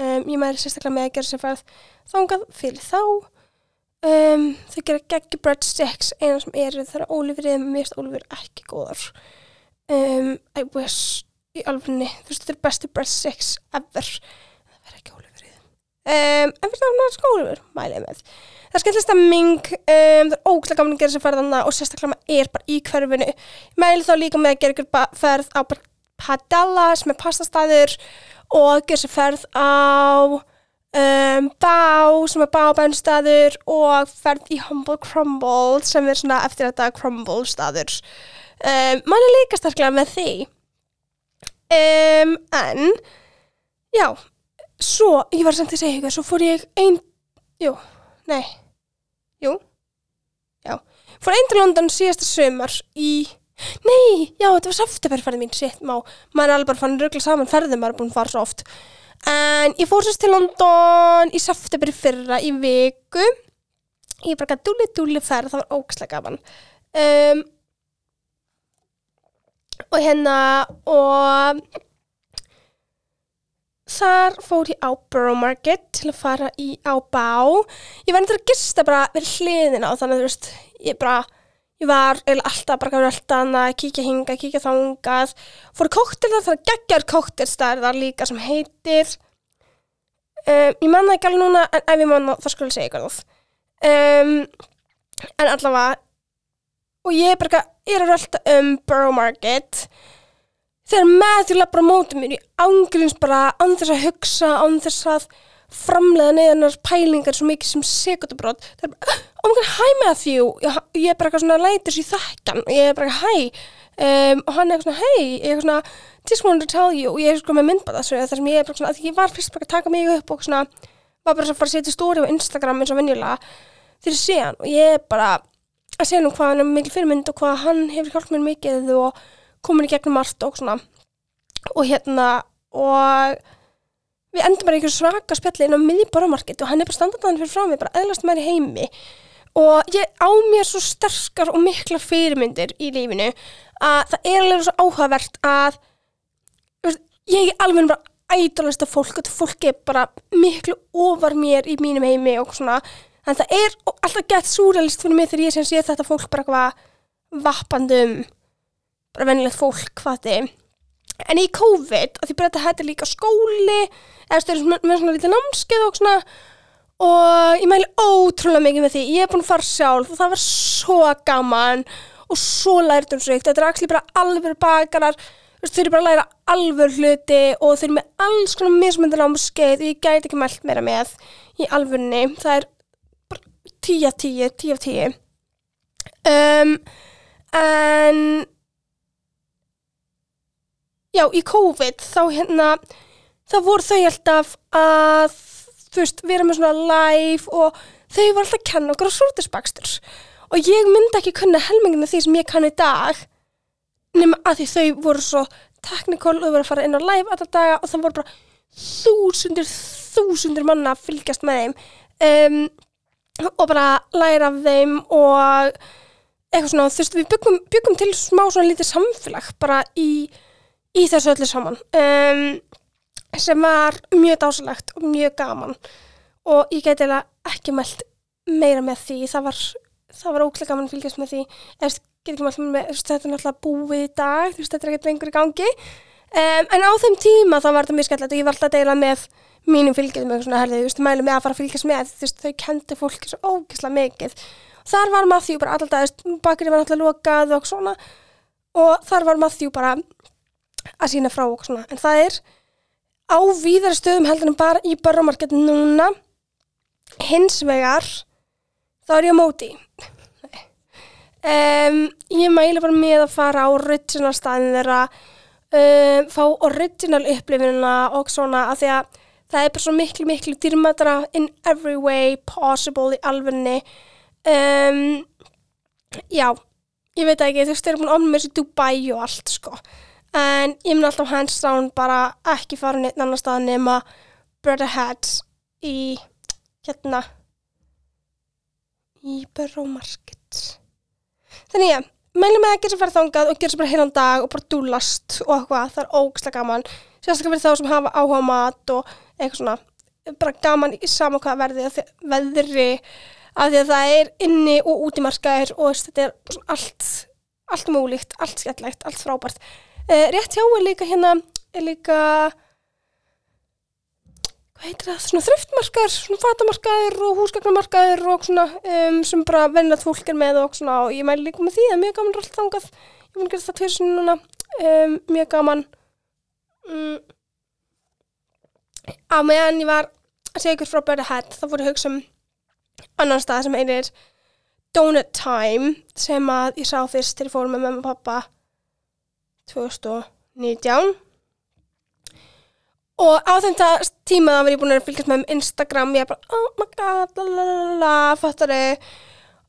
Speaker 1: Um, ég mæri sérstaklega með að gera sér færð þángað fyrir þá. Um, þau gera geggi bread sticks eina sem eru þar að ólífrið mér finnst ólífrið ekki góðar um, I wish í alfunni, þú veist þetta er bestu bread sticks ever það verður ekki ólífrið um, en fyrir náttúrulega skólifur mælið með. Það er skemmtileg stemming um, það er ógæslega gaman að gera sér ferðana og sérstaklega maður er bara í hverfinu. Ég mæli þá líka með að gera ykkur ferð á Padella sem er pastastæður og gera sér ferð á um, Bá sem er bábænstæður og ferð í Humble Crumble sem er svona eftir þetta Crumble um, mann er líka sterklega með því. En já svo, ég var samt að segja eitthvað svo fór ég ein, jú, nei jú, já fór einn til London síðasta sömar í Nei, já, þetta var septemberferði mín, shit, má, maður er alveg bara fann rögla saman ferðið, maður er búin að fara svo oft. En ég fór sérst til London í í fyrra í viku. Ég bara gæti dúli dúli ferð, það var ógæslega gaman. Um, og hérna, og þar fór ég á Borough Market til að fara í á bá. Ég var endur að gista bara við hliðina og þannig að þú veist, ég bara ég var alltaf bara að velta hana, kíkja hinga, kíkja þangað. Fór kóktel það, það geggjar kóktelstæðar þar líka sem heitir um, ég manna ekki alveg núna en ef ég manna það skulle segja eitthvað um, en allavega og ég er bara ég er að velta um Borough Market þegar með því lappar á móti mér í ángurins bara án þess að hugsa, án þess að framlega neðanar pælingar svo mikið sem sekundabrót það er bara, oh my god, hi Matthew. Ég, er bara eitthvað svona lætur sér þekkan og ég er bara hi. Um, og hann er eitthvað svona hey, ég er svona just wanted to tell you. Og ég er sko með myndbata þar sem ég er bara svona, að ég var fyrst bara að taka mig upp og svona, var bara svona að fara að setja stóri á Instagram eins og venjulega þegar ég sé hann og ég er bara að segja nú hvað hann er mikil fyrirmynd og hvað hann hefur hjálpt mér mikið og komin í gegnum margt og svona. Og hérna og við endum bara í einhverju svaka spjalli inn á miðbaramarkett og hann er bara standardan fyrir frá mig, bara eðlast maður í heimi. Og ég á mér svo sterkar og mikla fyrirmyndir í lífinu að það er alveg svo áhugavert að veist, ég er alveg bara ædolasta fólk og þetta fólk er bara miklu ofar mér í mínum heimi og svona. En það er alltaf gett súralist fyrir mig þegar ég sé þetta fólk bara eitthvað vappandum bara venilegt fólk hvað þið en í COVID, að því bara þetta hætti líka skóli eða stöður með svona lítið námskeið og svona og ég mæli ótrúlega mikið með því. Ég er búin að fara sjálf og það var svo gaman og svo lærtumsrikt þetta er axli bara alveg bakarar. Þau eru bara að læra alvör hluti og þau eru með alls konar mismöndir námskeið og ég gæti ekki mælt meira með í alvörni, það er bara 10 af 10, 10 af 10 um, en já, í COVID þá hérna þá voru þau alltaf að þú veist, vera með svona live og þau voru alltaf að kenna okkur á sortisbakstur og ég myndi ekki kunna helminginu því sem ég kann í dag nema að því þau voru svo teknikól og þau voru að fara inn á live alltaf daga og það voru bara þúsundir, þúsundir manna að fylgjast með þeim. Um, og bara læra af þeim og eitthvað svona, þú veist, við byggum, byggum til smá svona lítið samfélag bara í, í þessu öllu saman. Um, sem var mjög dásalegt og mjög gaman. Og ég geti ekki mælt meira með því, það var var óklæð gaman að fylgjast með því. Mælt með, þetta er náttúrulega búið í dag, veist, þetta er ekkert lengur í gangi. Um, en á þeim tíma þá var þetta mjög skemmtilegt og ég var alltaf að deila með mínum fylgjum með svona herði, veist, mælum með að fara að fylgjast með. Veist, þau kendi fólki svo ógislega mikið. Þar var Matthew bara alltaf, bakri var alltaf lokað og svona. Og þar var Matthew bara að sína frá og svona, en það er á víðara stöðum heldur en bara í börnumarkett núna. Hins vegar þá er ég á móti. Um, ég mæli bara með að fara á original staðin þeirra um, fá original upplifinuna og svona að því að það er bara svo miklu miklu dýrmætara in every way possible í alfunni um, já ég veit ekki, þú veist, þeir eru búin að ofna með þessu Dubai og allt sko en ég mun alltaf hands down bara ekki fara neitt annar stað nema Brother Hats í hérna í Borough Market. Þannig ég, mælum með að gera sér fara þangað og gera sér bara heilan dag og bara dúlast og eitthvað, það er ógislega gaman. Sérstaklega fyrir þá sem hafa áhuga mat og eitthvað svona, bara gaman í sama hvað verði, veðri af því að það er inni og út í markaðir og þetta er allt allt múlíkt, allt skemmtlegt, allt frábært uh, rétt hjá er líka hérna er líka hvað heitir það, svona þriftmarkaður svona fatamarkaður og húsgagnamarkaður og svona um, sem bara vennilegt fólk er með og svona og ég mæli líka með því er mjög gaman allt þangað, ég mun að gera það tveir sinni núna um, mjög gaman. Mm. á meðan ég var að segja ykkur frá Bird Head þá fór ég að hugsa um annan stað sem einir Donut Time sem að ég sá fyrst til ég fór með mamma og pappa 2019 og á þeim tíma þá var ég búin að fylgjast með um Instagram ég er bara, oh my god, lalalala fattar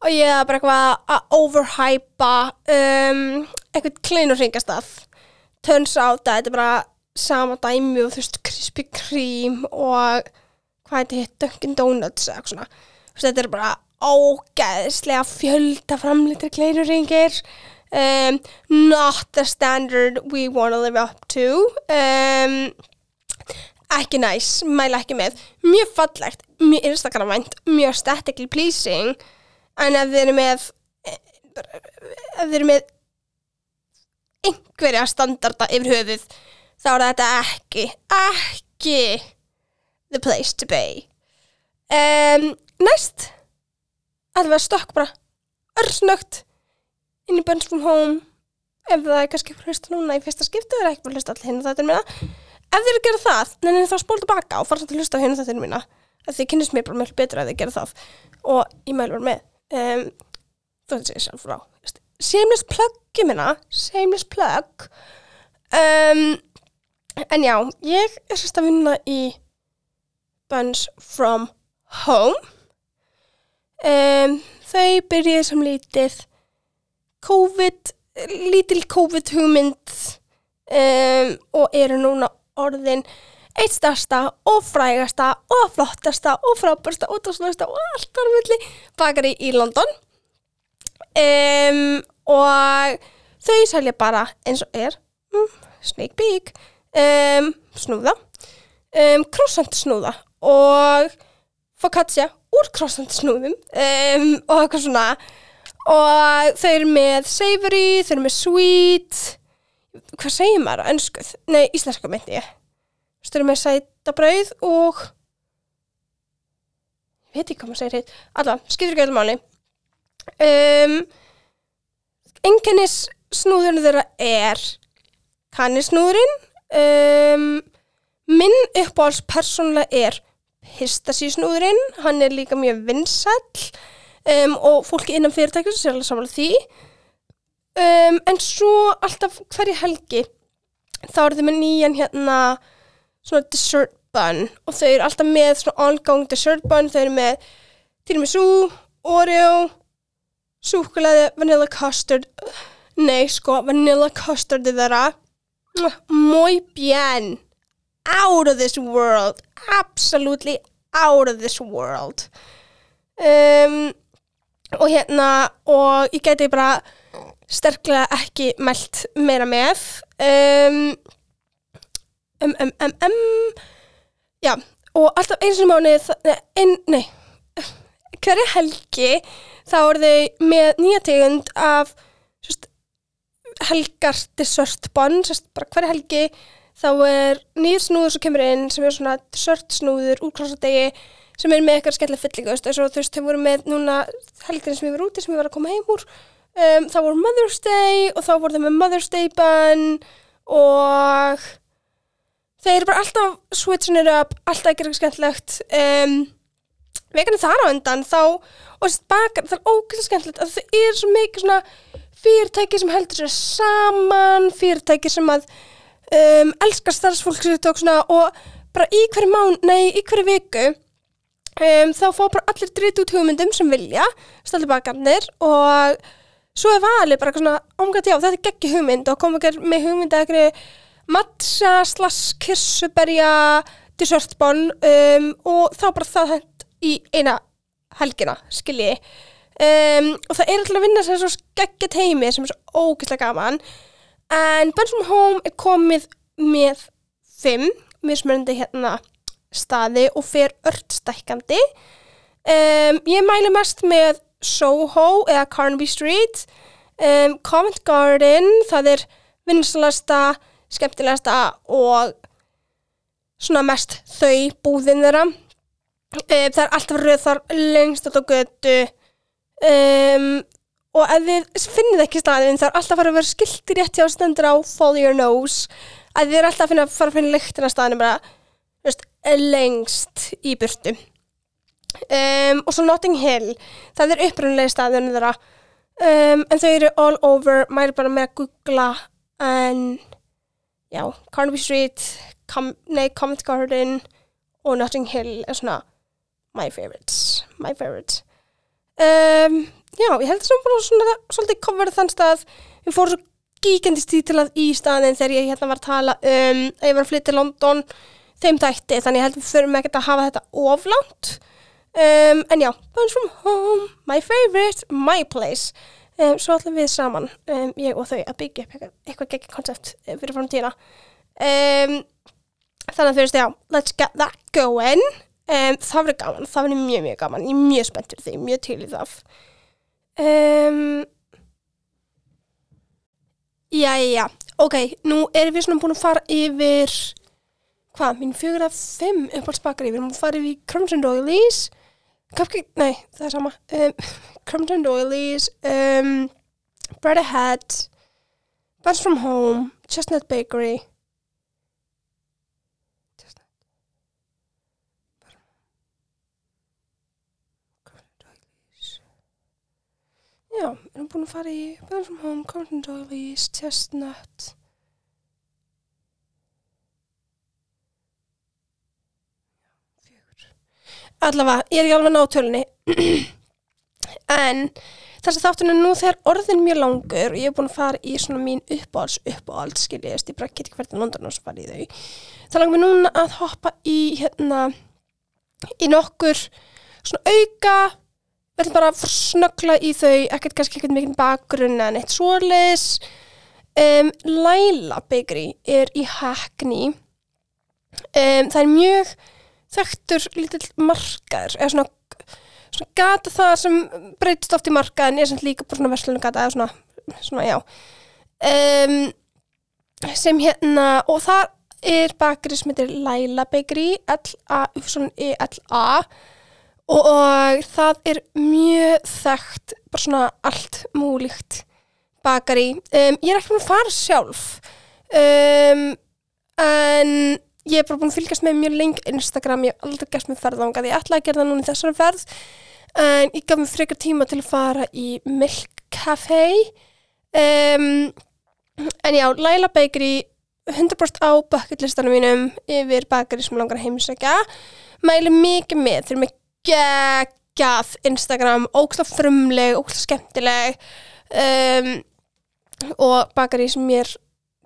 Speaker 1: og ég er bara eitthvað að overhypa um, eitthvað klein og hringastað turns out að þetta er bara sama dæmi og þú veist Krispy Kreme og hvað heitir hitt Dunkin Donuts eða eitthvað svona. Þetta er bara ógeðslega fjölda framlítri kleinuringir um, not the standard we wanna live up to. Um, ekki næs, mæla ekki með. Mjög fallegt, mjög instagramvænt mjög aesthetically pleasing. En ef þið eru með ef þið eru með einhverja standarda yfir höfuð þá er þetta ekki ekki the place to be. Um, næst að við stökk bara örsnögt inn í Burns from Home. Ef það er kannski fyrir hlusta núna í fyrsta skipti það er ekki fyrir hlusta allir hinn þetta er mína. Ef þið eru að gera það, neina þá spól tilbaka og fara samt að hlusta hinn þetta er mína. Að þið kynnist mér bara mjög betur að þið gera það. Og ég mælu bara með um, þú veist ég sjálf frá plug, ég minna shameless plug. Um, en já, ég er sérst að vinna í Buns from Home. Um, þau byrjuði sem lítið COVID lítil COVID hugmynd um, og eru núna orðin eitt stærsta og frægasta og flottasta og frábærsta og tókslasta og allt þar milli bakari í London. Um, og þau selja bara eins og er mm, sneak peek um, snúða um, croissant snúða og focaccia úr croissant snúðum um, og eitthvað svona og þau eru með savory, þau eru með sweet. Hvað segir maður? Á önskuð? Nei, íslenska myndi ég. Þau eru með sæta brauð og ég veit ekki hvað maður segir hitt allavega, skiptir ekki öllum máli. Um, enginnis snúðurinn þeirra er kannisnúðurinn um, minn uppáhalds persónulega er pistasísnúðurinn. Hann er líka mjög vinsæll um, og fólki innan fyrirtækjum sér alveg samanlega því. Um, en svo alltaf hverju helgi þá eru þau með nýjan hérna svona dessert bun. Og þau eru alltaf með svona ongoing dessert bun. Þau eru með tiramisu, oreo súkulæði, vanilla custard. Nei sko, vanilla custard er þeirra muy bien. Out of this world. Absolutely out of this world. Um, og hérna og ég geti bara sterklega ekki mælt meira með. Um, um, um, um, um já, og alltaf eins og mánu ein, nei. Hverja helgi þá eru þau með nýja tegund af sérst, helgar dessert bonn, sérst, bara hverja helgi þá er nýr snúður sem kemur inn sem er svona dessert snúður úr klossadegi sem er með eitthvað skemmtilega fyllingu þú veist, þau voru með núna helgirinn sem ég var úti sem ég var að koma heim úr um, þá voru Mother's Day og þá voru þau með Mother's Day bun og þeir eru bara alltaf switching it up, alltaf ekki eitthvað skemmtilegt um, veganir þar á endan þá, og þessi bakar það er ógæðslega skemmtilegt að það er svo mikið svona fyrirtæki sem heldur sér saman, fyrirtæki sem að um, elskar starfsfólk og bara í hverju mán, nei, í hverju viku um, þá fá bara allir dritt út hugmyndum sem vilja stælti bakarnir og svo er valið bara svona, omgætt já, þetta er geggi hugmynd og koma ekki með hugmynd eða eitthvað matcha, slass, kirsuberja dessertbón um, og þá bara það hent í eina helgina, skilji. Um, og það er alltaf að vinna sér svo geggja teimi sem er svo ógeðslega gaman. En Burns from Home er komið með fimm mismunandi hérna staði og fer ört stækkandi. Um, ég mæli mest með Soho eða Carnaby Street. Um, Covent Garden það er vinsalasta skemmtilegasta og svona mest þau búðin þeirra. Um, það er alltaf rauð þar lengst á götu. Og ef þið finnið ekki staðin það er alltaf að fara að vera skilti rétt hjá stendur á follow your nose. Að þið er alltaf að finna, fara að finna lyktina staðinu bara lengst í burtu. Um, og svo Notting Hill það er upprunlega staðinu þeirra. Um, en þau eru all over maður er bara með að googla en já, Carnaby Street Com nei, Covent Garden og Notting Hill er svona my favorites my favorites. Um, já, ég held að það var svona svolítið coverið þann stað. Við fórum svo gíkandi stítilað í staðin þegar ég hérna var að tala um að ég var að flytja til London þeim tætti, þannig ég held að við þurfum ekkert að hafa þetta oflánt um, en já, Bones from Home my favorite, my place. Um, svo ætlum við saman um, ég og þau að byggja upp eitthvað, gegn koncept um, fyrir framtíðina. Um, þannig að þú veist, já let's get that going. Um, það verður gaman, það verður mjög mjög gaman. Ég er mjög spenntur því, mjög til í það. Um, Jæja, ok, nú erum við svona búin að fara yfir hvað, mín fjögur af fimm uppáhaldsbakari, við erum búin að fara yfir Crumbs and Doilies? Cupcake, nei, það er sama. Um, Crumbs and Doilies um, Bread Ahead Buns from Home Chestnut Bakery. Chestnut Crumbs and Doilies Já, við erum búin að fara í Buns from Home, Crumbs and Doilies Chestnut allavega, ég er ekki alveg nátölunni en þess að þáttunum nú þegar orðin mjög langur og ég er búin að fara í svona mín uppáhalds uppáhalds, skiljast, ég bara get ekki hvernig London og svo fara í þau. Þá langar mér núna að hoppa í hérna í nokkur svona auka við ætlum bara að snöggla í þau ekkert kannski ekkert mikið bakgrunn en eitt svoleis um, Laila Bakery er í Hackney. Um, það er mjög þekktur lítill markaður eða svona, svona gata það sem breytist oft í markaðin er sem líka bara svona verslunum gata eða svona, svona já. Um, sem hérna og það er bakri sem heitir Laila Bakery L-A-U-L-A og, og það er mjög þekkt bara svona allt múlíkt bakari um, ég er ekki með að fara sjálf. Um, en ég er bara búin að fylgjast með mjög lengi Instagram, ég hef aldrei gert með ferðangað ég ætla að gera það núna í þessari ferð en ég gaf mér frekar tíma til að fara í Milk Café um, en já, Laila Bakery 100% á bucketlistanum mínum yfir bakari sem langar að heimsækja. Mæli mikið með þeir eru með geggjað Instagram, ógslag frumleg ógslag skemmtileg. Um, og bakari sem mér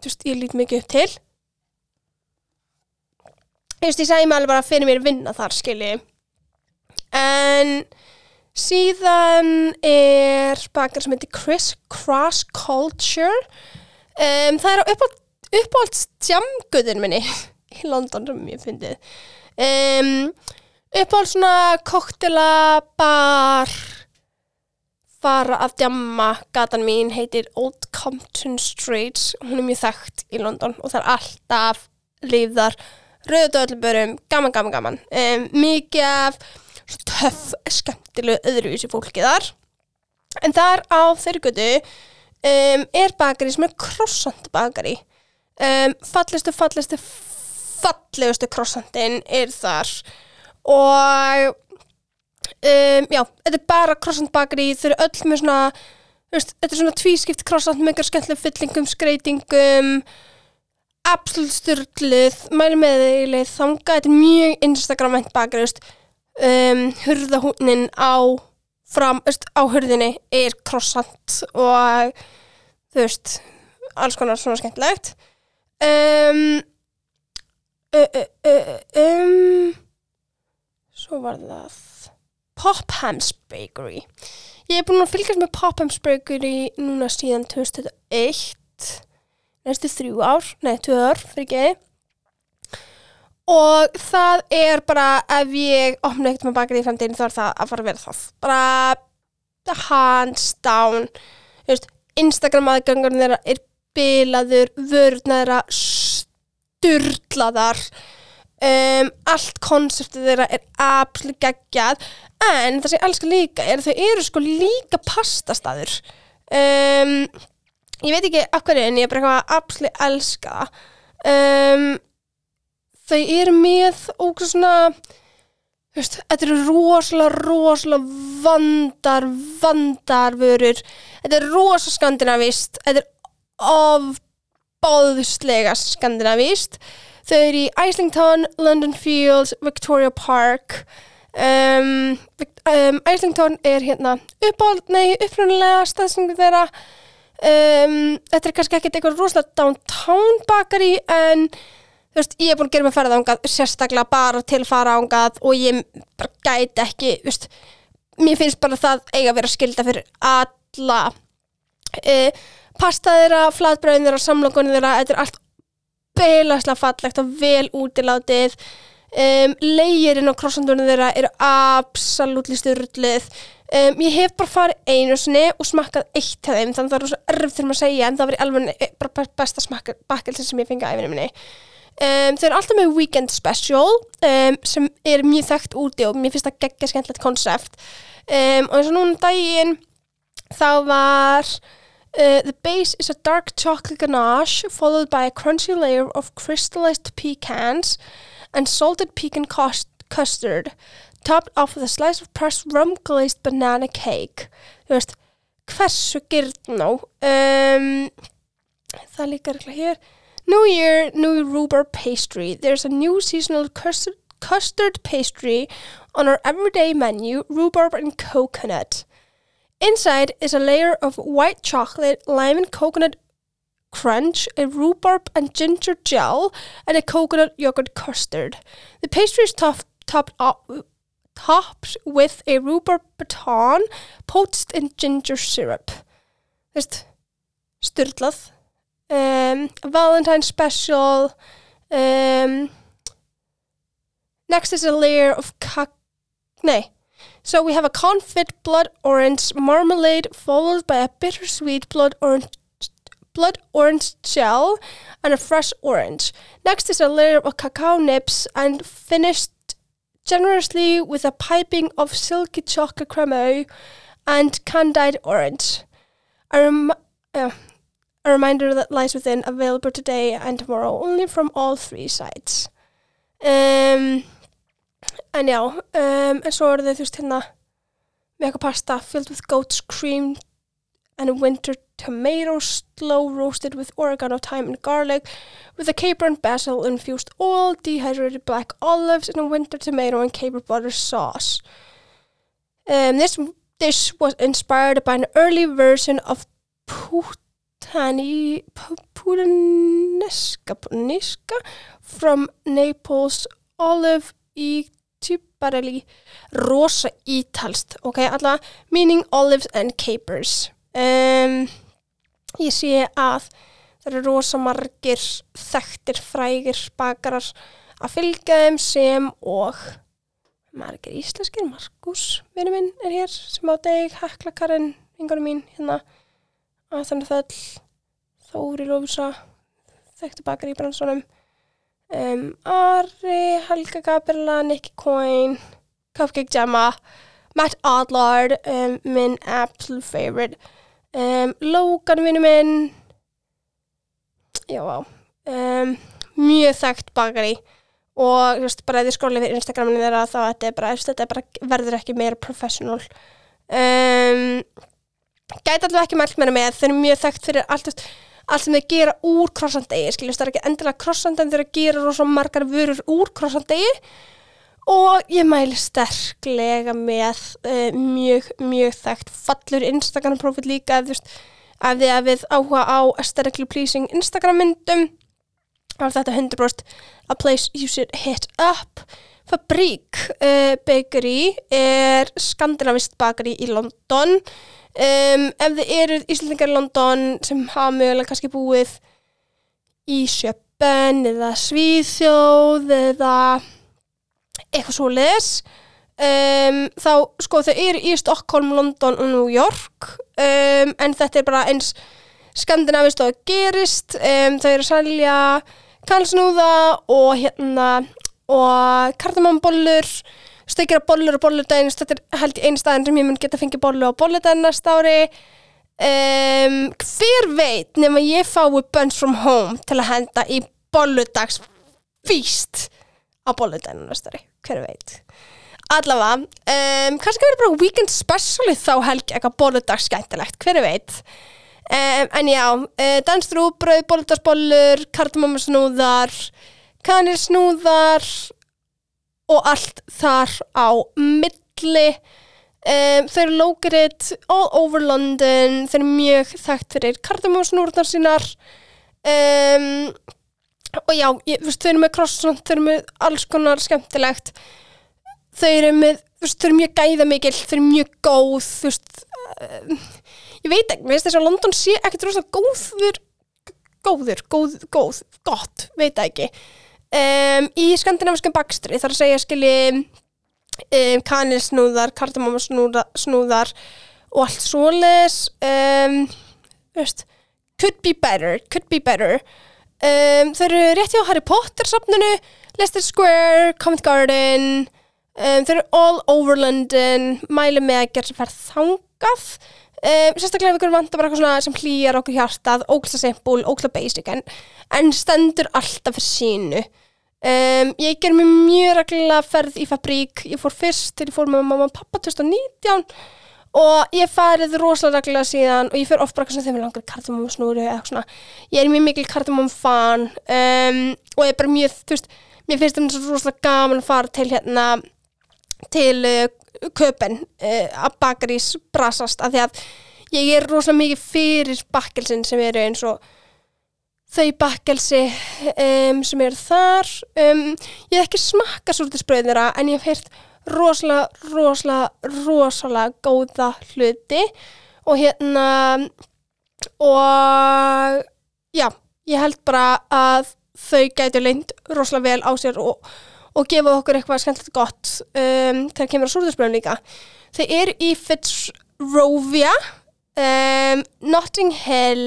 Speaker 1: þú veist, ég lít mikið upp til þú veist, ég segi mig alveg bara fyrir mér vinna þar, skilji. En síðan er bakari sem heitir Chris Cross Culture. Um, það er á uppáld uppáhalds jamguðin minni í London sem ég fyndið. Um, uppáhalds svona koktela bar fara að djamma. Gatan mín heitir Old Compton Street hún er mjög þekkt í London og það er alltaf lífðar rauðu döðlubörum, gaman, gaman, gaman. Um, mikið af töff, skemmtilegu öðruvísi fólki þar. En þar á þeirri götu um, er bakari sem er krossant bakari. Um, fallestu, fallestu fallegustu krossandin er þar. Og já, þetta er bara krossand bakari. Þau eru öll með svona veist, þetta er svona tvískipt krossand með skemmtilega fyllingum, skreitingum absolutt styrluð mæli með þeirlega þanga þetta er mjög þú veist, um, hurðahúnin á fram, veist, á hurðinni er krossand og þú veist, alls konar svona skemmtilegt. Um, uh, uh, um, svo var það Pophams Bakery. Ég er búin að fylgjast með Pophams Bakery núna síðan 2001 næstu þrjú ár nei, tvö ár, fyrir ekki og það er bara ef ég opna ekkert með bakari í framtíðin þá er það að fara að vera það. Bara hands down. Instagram aðgangur þeirra er bilaður, vörðna þeirra sturlaðar. Um, allt konseptið þeirra er absolutt geggjað. En það sem ég elskar líka er að þau eru sko líka pastastaður. Um, ég veit ekki af hverju en ég er bara eitthvað að absolutt elska. Um, þau eru með ógæð svona veist, þetta eru rosalega rosalega vandar vandar vörur þetta er rosa skandinavist. Þetta er ofbáðslega skandinavist. Þau eru í Islington, London Fields Victoria Park. Um, um, Islington er hérna uppáld, nei, upprunalega staðsengu þeirra um, þetta er kannski ekkert eitthvað rosalega downtown bakari en þú veist, ég er búin að gera mig ferða ángað sérstaklega bara til fara ángað og ég bara gæti ekki veist, mér finnst bara það eiga að vera skilda fyrir alla. Uh, pasta þeirra, flatbröðin þeirra samlokunni þeirra, þetta er allt beilaslega fallegt og vel útilátið. Um, leigirinn og krossandunum þeirra eru absolutt styrlið um, ég hef bara farið einu sinni og smakkað eitt af þeim þannig að það er rosa erfitt fyrir maður að segja en það var í alveg bara besta smakka bakkelsin sem ég fengi að æfinni minni. Um, þau eru alltaf með weekend special um, sem er mjög þekkt úti og mér finnst það geggja skemmtilegt konsept. Og eins og núna um daginn þá var Uh, the base is a dark chocolate ganache followed by a crunchy layer of crystallized pecans and salted pecan cus- custard topped off with a slice of pressed rum glazed banana cake. Þú veist, hversu gyrnó um, það líka regla hér. New Year, new rhubarb pastry. There's a new seasonal custard, custard pastry on our everyday menu rhubarb and coconut. Inside is a layer of white chocolate, lime and coconut crunch, a rhubarb and ginger gel, and a coconut yogurt custard. The pastry is topped, topped, up, topped with a rhubarb baton poached in ginger syrup. Þú veist, styrlað. Um, Valentine special. Um, next is a layer of Nei. So we have a confit blood orange marmalade followed by a bittersweet blood orange blood orange gel and a fresh orange. Next is a layer of cacao nibs and finished generously with a piping of silky chocolate creme and candied orange. A, rem- uh, a reminder that lies within available today and tomorrow only from all three sides um, en já um, en svo eru þau þú veist hérna með eitthvað pasta filled with goat's cream and winter tomatoes slow roasted with oregano, thyme and garlic with a caper and basil infused oil, dehydrated black olives and a winter tomato and caper butter sauce. Um, this dish was inspired by an early version of putani, pu- puttanesca, puttanesca from Naples olive í Tubarelli rosa ítalst, ok, meaning olives and capers um, ég sé að það eru rosa margir þekktir frægir bakarar að fylgja þeim sem og margir íslenskir. Markus, vinnu minn, er hér sem á deg, Hekla Karin, vingunum mín hérna, að þannig þöll Þóri Lófusa þekktu bakar í bransunum um, Ari, Helga Gabriela Nicky Coyne Cupcake Gemma Matt Adlard, um, minn absolute favorite um, Logan vinnu minn. Já, á um, mjög þekkt bakari. Og veist, bara þið skólið fyrir Instagraminu þeirra þá þetta er bara, þetta er bara, verður ekki meira professional. Um, gæti alveg ekki mælt meira með þeir eru mjög þekkt fyrir allt, allt sem þeir gera úr krossandegi það er ekki endilega krossand en þeir gera rosa margar vörur úr krossandegi og ég mæli sterklega með uh, mjög, mjög þekkt fallur Instagram profil líka ef þið hafið áhuga á aesthetically pleasing Instagram myndum. Þá er þetta 100% a place you should hit up. Fabrik uh, Bakery er skandinavist bakari í London. Um, ef þið eru Íslandingar í London sem hafa mögulega kannski búið í Sjöpen eða Svíþjóð eða eitthvað svo leðis um, þá sko þau eru í Stockholm, London og New York. Um, en þetta er bara eins skandinavist og gerist. Um, þau eru að salja kalsnúða og hérna og kardamambollur stökjara bollur og bolludaginn þetta er held í einu staðin sem ég mun geta fengið bollu og bolludaginn næsta ári. Hver veit nema ég fái Buns from Home til að henda í bolludags feast á bolludaginn næsta ári, hver veit allavega, um, kannski verður bara weekend special þá helgi eitthvað bolludags skemmtilegt, hver veit Um, en já, uh, dansrúbröð, bóldarsbollur, kardamammasnúðar, kanilsnúðar og allt þar á milli. Um, þau eru located all over London, þau eru mjög þekkt fyrir kardamammasnúðar sínar. Um, og já, ég, veist, þau eru með croissant, þau eru með alls konar skemmtilegt. Þau eru með, veist, þau eru mjög gæðamikil, þau eru mjög góð, veist, uh, ég veit ekki, finnst þess að London sé ekkert rosalega góður góður, góð, góð, gott veit ekki um, í skandinaviskum bakstri þar að segja skilji um, kanilsnúðar kardamammasnúðar og allt svoleiðis um, veist, could be better could be better um, þau eru rétt hjá Harry Potter safninu Leicester Square, Covent Garden um, þau eru all over London mæli með að gera sem fær þangað. Um, sérstaklega ef ykkur vantar bara eitthvað svona sem hlýjar okkur hjartað, ógla simpul, ógla basic en, en stendur alltaf fyrir sínu. Um, ég ger mér mjög reglulega ferð í fabrík. Ég fór fyrst til ég fór með mamma og pappa 2019 og ég farið rosalega reglulega síðan og ég fyrir oft bara sem þeim er langar kardamum snúri eða eitthvað svona, ég er mjög mikil kardamum fan um, og ég er bara mjög, þú veist, mér finnst þetta svo rosalega gaman að fara til hérna til uh, köpen uh, að bakarís brasast af því að ég er rosalega mikið fyrir bakkelsin sem eru eins og þau bakkelsi um, sem eru þar. Um, ég hef ekki smakka súrtisbröðin þeirra en ég hef heyrt rosalega, rosalega, rosalega góða hluti og hérna og já, ég held bara að þau gætu leint rosalega vel á sér og og gefa okkur eitthvað skemmtilegt gott um, þegar kemur á súrðursbröðum líka. Þau eru í Fitzrovia, um, Notting Hill,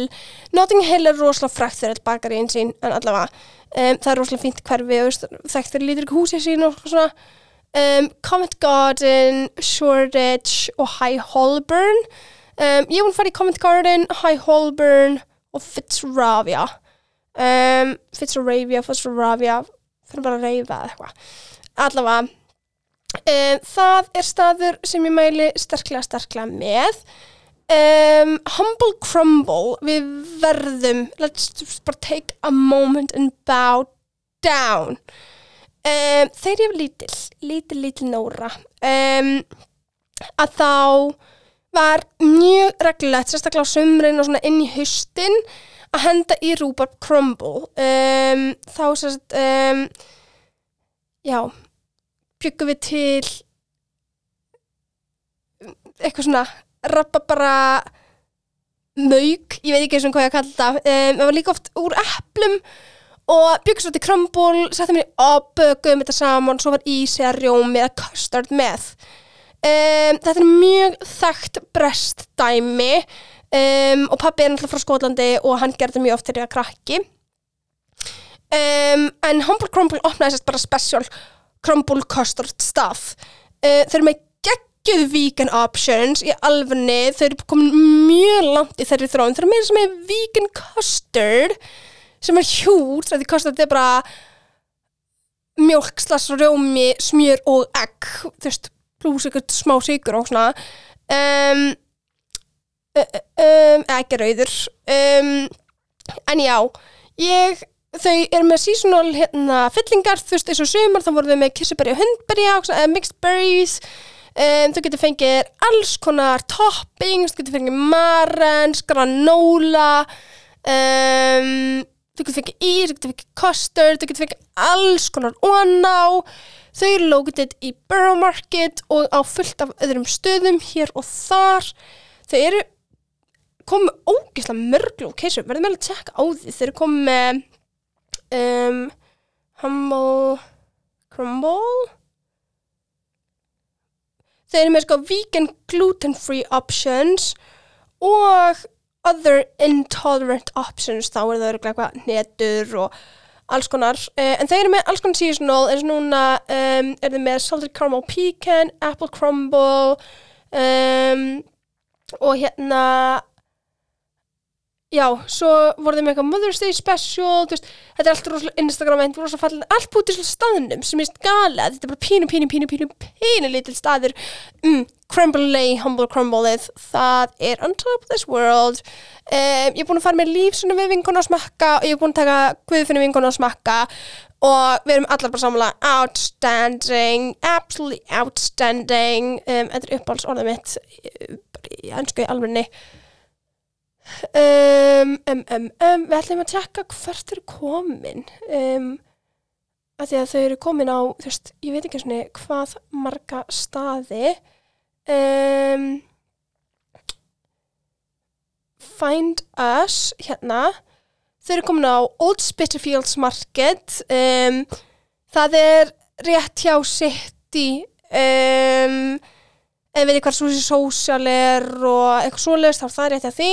Speaker 1: Notting Hill er rosalega frækt þegar bakar í einn sín, en allavega um, það er rosalega fínt hverfi og þekkt þegar lítur ekki húsið sín og svona. Um, Covent Garden, Shoreditch og High Holborn. Um, ég vun fara í Covent Garden, High Holborn og Fitzravia um, Fitzravia, Fitzravia fyrir bara að reyfa eða eitthvað. Allavega um, það er staður sem ég mæli sterklega sterklega með. Um, Humble Crumble við verðum let's just take a moment and bow down um, þegar ég var lítil lítil, lítil Nóra um, að þá var mjög reglulegt, sérstaklega á sumrin og svona inn í haustin að henda í rúbarb crumble. Um, þá sérst um, já byggum við til eitthvað svona rappa bara mauk, ég veit ekki eins og hvað ég að kalla um, það var líka oft úr eplum og byggum svo til crumble settum við og bögum þetta saman svo var ísi að rjómi eða custard með um, þetta er mjög þekkt brest dæmi. Um, og pabbi er náttúrulega frá Skotlandi og hann gerði mjög oft þegar ég var krakki. Um, en Humble Crumble opnaði sérst bara special crumble custard stuff. Uh, þeir eru með geggjöð vegan options í alfunni, þeir eru komin mjög langt í þeirri þróun, þeir eru er vegan custard sem er hjút, því custard er bara mjölk, slags, rjómi, smjör og egg, þú veist pluss eitthvað smá sigur og svona. Um, um, ekki rauður. Um, en já ég, þau eru með seasonal hérna, fyllingar, þú veist eins og sumar þá voru þau með kissuberry og hundberry uh, mixed berries. Um, þú getur fengið alls konar toppings, þú getur fengið marens, granola. Um, þú getur fengið ís, þú getur fengið custard, þú getur fengið alls konar oná. Þau eru located í Borough Market og á fullt af öðrum stöðum hér og þar. Þau eru komið ógeðslega mörg location, verður með að tjekka á því. Þau eru komið um, Humble Crumble. Þau eru með sko vegan gluten free options og other intolerant options þá er það örugglega eitthvað netur og alls konar, uh, en þeir eru með alls konar seasonal, eins og núna um, er þeir með salted caramel pecan, apple crumble um, og hérna já, svo voru þeir með eitthvað Mother's Day special, veist þetta er allt rosalega Instagram, þetta rosalega fallin allt búið til staðnum sem er gala þetta er bara pínu, pínu, pínu, pínu, pínu lítil staður. Mm, crumble, humble crumble það er on top of this world. Um, ég er búin að fara með líf svona við vinkona að smakka og ég er búin að taka guðfinni vinkona að smakka og við erum allar bara samanlega outstanding, absolutely outstanding. Um, þetta er uppáhalds orðið mitt eh, bara í ennsku í alvegni um, um, um, við ætlum að tjekka hvert eru komin. Að því að þau eru komin á þú veist, ég veit ekki svona hvað marga staði. Find Us hérna. Þau eru komin á Old Spitalfields Market. Það er rétt hjá City. Ef við veitum hvað Sushi Social er og eitthvað svoleiðist þá er það rétt hjá því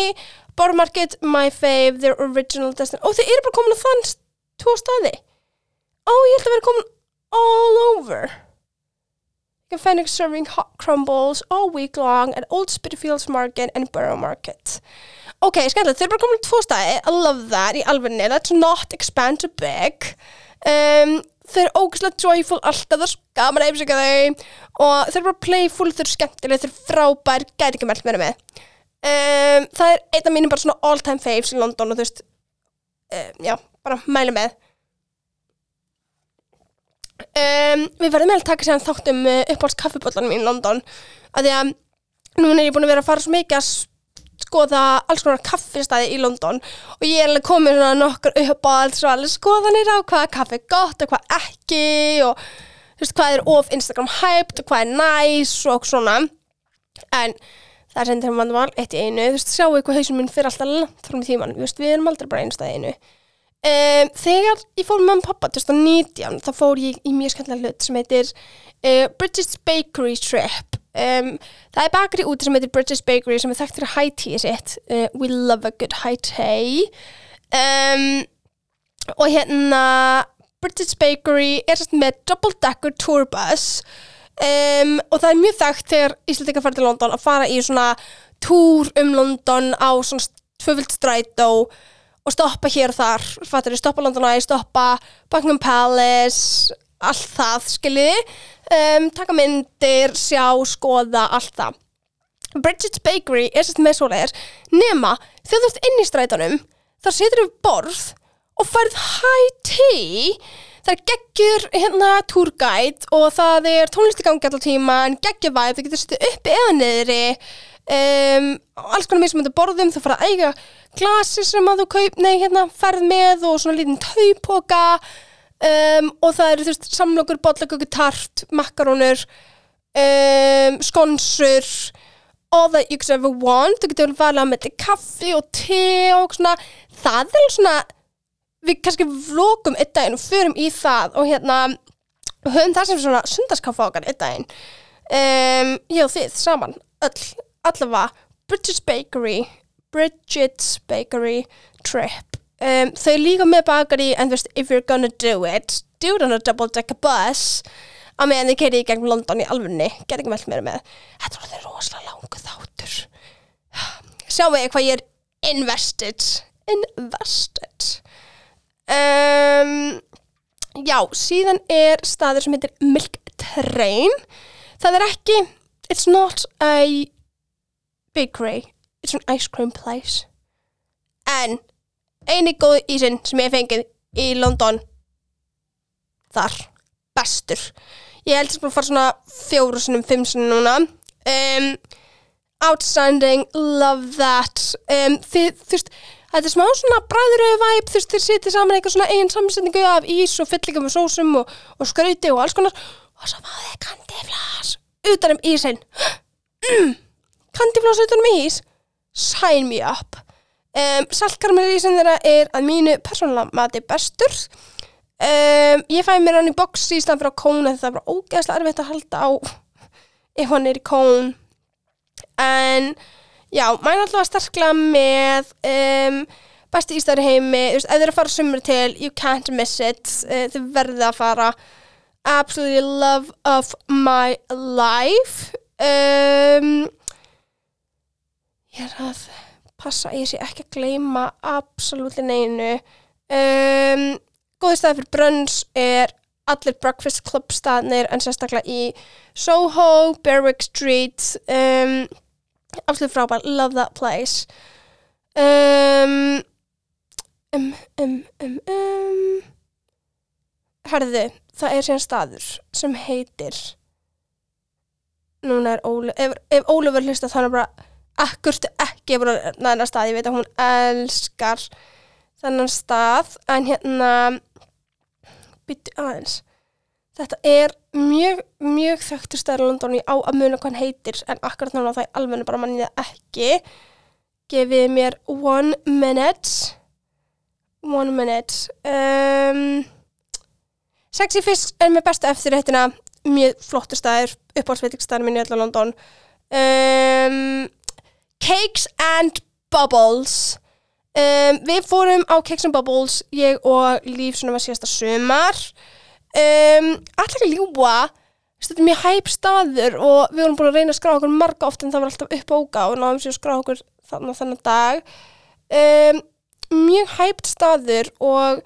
Speaker 1: Bar Market, My Fave, Their Original Destination og þau eru bara komin á þann tvo staði. Ó ég held að vera komin all over. Us serving hot crumbles all week long at Old Spitalfields Market and Borough Market. Ok, skemmtilegt, þau eru bara komin á tvo staði. I love that, í alvegni, let's not expand too big. Um, þau eru ógæslega joyful alltaf, það er svo gaman að heimsækja þau. Og þau eru bara playful, þau eru skemmtileg þau eru frábær, gæti ekki meld meira með um, það er einn af mínum bara svona all time faves í London og þú veist um, já, bara mæli með. Um, við verðum með að taka sér þátt um uh, uppáhalds kaffibóllanum í London að því að núna er ég búin að vera að fara svo mikið að skoða alls konar kaffistæði í London og ég er alveg komið svona nokkur uppáhalds og alveg skoðanir á hvað kaffi er gott og hvað ekki og þú veist hvað er of Instagram hyped og hvað er nice og svona. En það er sendir vandamál eitt í einu, þú veist, sjáu hvað hausinn minn fyrir alltaf langt fram í tíman, þú veist, við erum aldrei bara einstað einu. Um, þegar ég fór með mamma og pappa 2019, þá fór ég í mjög skemmtilega hlut sem heitir uh, British Bakery Trip. Um, það er bakari úti sem heitir British Bakery sem er þekkt fyrir high tea sitt. Uh, we love a good high tea. Um, og hérna British Bakery er sérst með double decker tour bus um, og það er mjög þekkt þegar Íslandika fara til London að fara í svona túr um London á svona tvöfult strætó og stoppa hér og þar. Fattur við, stoppa London Eye, stoppa Buckingham Palace allt það, skiljiði? Um, taka myndir, sjá, skoða allt það. Bridget's Bakery er sérst með svoleiðir nema þegar þú ert inn í strætónum þar setur við borð og færð high tea það er geggjur hérna tourguide og það er tónlist í gangi allar tíma en geggjur væð, þú getur setið uppi eða niðri um, alls konar mismunandi borðum, þú fara að eiga glasi sem að þú kaup, nei hérna ferð með og svona lítinn taupoka um, og það eru þú veist samlokur, bollakökur, tart, makkarónur um, skonsur all that you could ever want. Þú getur valið að með kaffi og te og svona, það er svona við kannski vlokum einn daginn og förum í það og hérna höfum það sem svona sundarskaffa okkar einn daginn. Um, ég og þið saman öll, allavega British Bakery Bridget's Bakery trip. Um, þau líka með bakari en þú veist, if you're gonna do it do it on a double decker bus. Að meðan þið keiri í gegnum London í alfunni gerði ekki vel meira með. Þetta var þetta rosalega langu þáttur. Sjáum við hvað ég er invested invested um, já, síðan er staður sem heitir Milk Train. Það er ekki it's not a bakery it's an ice cream place. En eini góð ísinn sem ég fengið í London þar bestur. Ég held að fara svona fjóru sinum, fimm sinum núna. Um, outstanding, love that. Um, þið, þú veist þetta er smá svona bræðuröðu væp þú veist, þeir sitið saman eitthvað svona eigin samsetningu af ís og fyllingum og sósum og, og skrauti og alls konar. Og svo fáið þið kandiflas utan um ísinn. Mm, kandiflas utan um ís? Sign me up. Um, saltkarmel ísinn þeirra er að mínu persónulega mati bestur. Um, ég fæ mér hann í boxi í á kón það er bara ógeðslega erfitt að halda á ef hann er í kón en já, mæn alltaf sterklega með um, besti ístæður í heimi þú veist, ef þið eru að fara sumur til you can't miss it, uh, þið verðið að fara. Absolutely love of my life. Um, ég er að passa ég sé ekki að gleyma absolutt neinu. Um, góði staði fyrir brönns er allir breakfast club staðnir en sérstaklega í Soho, Berwick Street. Um, absolutt frábær, love that place. Um, um, um, um, um. Herðu, það er síðan staður sem heitir núna er Óli ef, ef Óli verður hlusta þannig bara akkurstu ekki bara næðina stað ég veit að hún elskar þennan stað. En hérna byttu aðeins þetta er mjög, mjög þekktur staður í London ég á að muna hvað hann heitir en akkurat núna það er alveg bara manni það ekki. Gefið mér one minute. One minute. Um, Sexy Fisk er með bestu eftir þetta mjög flottur staður uppáhaldsveitikstaður minn í öllu London. Um, Cakes and Bubbles. Um, við fórum á Cakes and Bubbles ég og Líf svona var síðasta sumar um, alltaf ekki ljúa þetta er mjög hæp staður og við vorum búin að reyna að skrá okkur marga oft en það var alltaf uppbóka og náðum sér að skrá okkur þannig þennan dag. Um, mjög hæpt staður og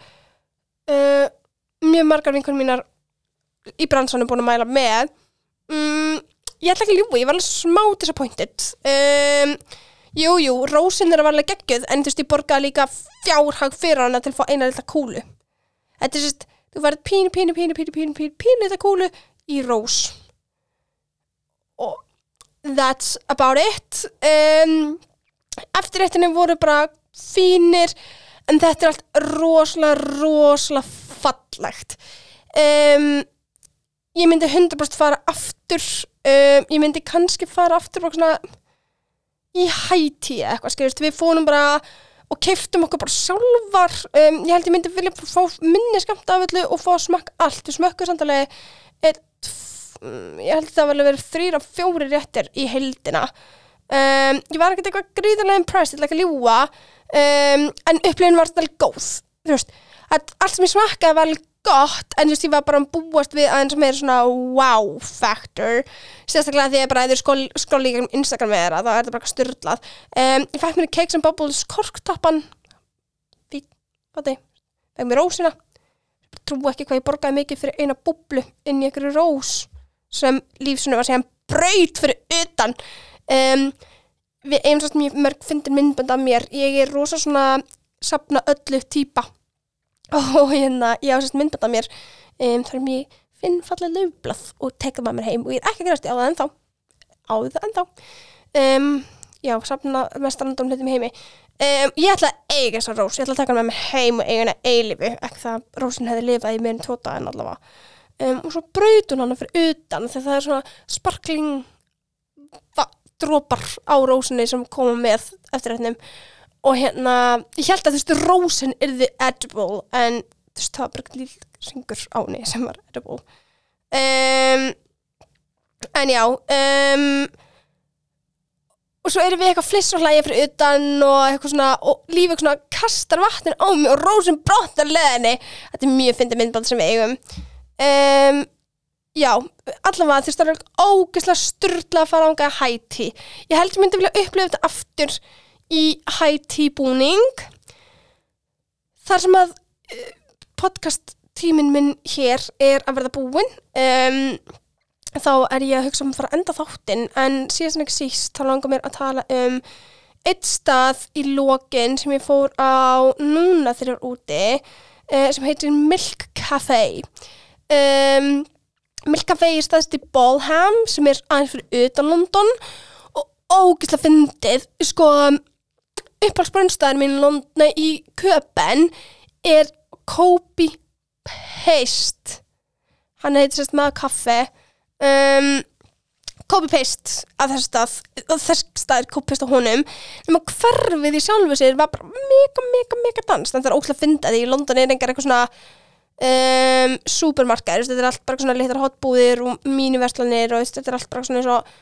Speaker 1: uh, mjög margar vinkunum mínar í bransanum búin að mæla með. Um, ég ætla ekki að ljúa, ég var alveg smá disappointed. Um, Jújú, jú, rósin er að varlega geggjöð en þú veist ég borgaði líka fjárhag fyrir hana til að fá eina lilla kúlu. Þetta er sérst, þú verður pínu, pínu, pínu, pínu, pínu, pínu, pínu lilla kúlu í rós. Og that's about it. Um, Eftirréttinni voru bara fínir en þetta er allt rosalega, rosalega fallegt. Um, ég myndi 100% fara aftur um, ég myndi kannski fara aftur svona í hæti eitthvað skilist, við fórum bara og keiftum okkur bara sjálfar um, ég held ég myndi vilja fá minni skamt af öllu og fá að smakka allt. Við smökkum samtalið eitt, ég held það vel að vera þrýra fjóri réttir í heldina um, ég var ekkert eitthvað gríðarlega impressed, ég ætla ekki að ljúa um, en upplifin var þetta góð. Þú veist, allt sem ég smakkaði var alveg gott en þú veist ég var bara að búast við aðeins meira svona wow factor. Sérstaklega því að bara eða skól, skól um Instagram með þeirra þá er þetta bara styrlað um, ég fæk mér Cakes and Bubbles korktappan fín, hvað þið fæk mér rósina. Trú ekki hvað ég borgaði mikið fyrir eina búblu inn í einhverju rós sem lífsunni var síðan braut fyrir utan. Um, við eins og mjög mörg fyndir myndbönd af mér. Ég er rosa svona sapna öllu típa og hérna ég á sérst myndbönd af mér um, þar sem ég finn fallega löfblað og teka það mér heim og ég er ekki að græst á það ennþá. Á það ennþá. Um, já, sapna mest random hlutum í heimi. Um, ég ætla að eiga þessa rós. Ég ætla að taka með mér heim og eiga hana eilifu ekki það að rósin hefði lifað í meirinn tóta en allavega. Og svo braut hún hana fyrir utan þegar það er svona sparkling dropar á rósinni sem koma með eftir hennum og hérna, ég held að þú veist rósin yrði edible en þú veist það var bara líl syngur á henni sem var edible. Um, en já um, og svo erum við eitthvað fliss og hlægja fyrir utan og eitthvað svona og lífið svona kastar vatnin á mig og rósin brottar leðinni. Þetta er mjög fyndið myndband sem við eigum. Um, já, allavega þú veist það er ógeðslega sturla að fara ánga að hæti ég held ég myndi vilja upplifa þetta aftur í hæti búning þar sem að uh, podcast tíminn minn hér er að verða búinn um, þá er ég að hugsa um að fara að enda þáttinn en síðan ekki síst þá langar mér að tala um eitt stað í lokin sem ég fór á núna þegar ég var úti uh, sem heitir Milk Café um, Milk Café er staðist í Balham sem er aðeins fyrir utan London og ógislega fyndið sko upphaldsbrönnstæðin mín í Lond- nei, í Köpen er Kobe Paste. Hann heitir sérst með kaffe. Um, Kobe Paste að þessu stað þess stað er Kobe Paste á honum. Nema hverfið í sjálfu sér var bara mega, mega, mega dans. Þannig að það er óslega fyndið í London er engar eitthvað svona um, supermarkaðir, þetta er allt bara svona litar hotbúðir og míniverslanir og þetta er allt bara svona eins og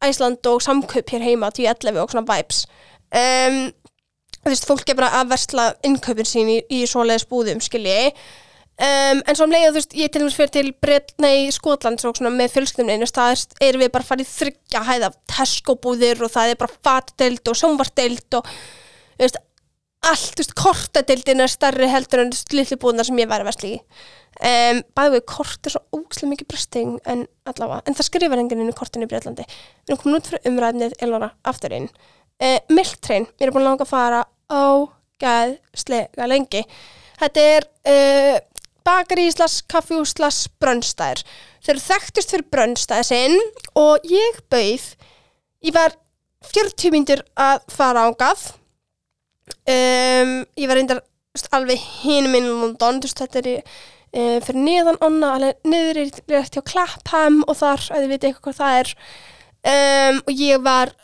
Speaker 1: Æsland og samkaup hér heima 10-11 og svona vibes. Um, þú veist, fólk er bara að versla innkaupin sín í, í svoleiðis búðum, skilji. Um, en svo um leið, þú veist, ég til dæmis fyrir til Bret, nei, Skotland og svona með fjölskyldumni, það erum við bara farið þryggja hæða Tesco búðir og það er bara fatdeild og sjónvardeild og, þú veist, allt, þú veist, kortadeildin er starri heldur en litli búðnar sem ég væri að versla í. Um, bæði við kort er svo ógslega mikið bresting en allavega, en það skrifar enginn inn í kortinu í Breitlandi við erum komin út uh, Milktrein, við erum búin að langa að fara á gæðslega lengi. Þetta er uh, bakari slags kaffjús slags brönnstæður þeir eru þekktust fyrir brönnstæði sinn og ég bauð ég var 40 myndir að fara ángað um, ég var reyndar alveg hinum inn í London þetta er í uh, fyrir neðan onna, alveg niður í rétt hjá Clapham og þar, að þið veit eitthvað hvað það er. Um, og ég var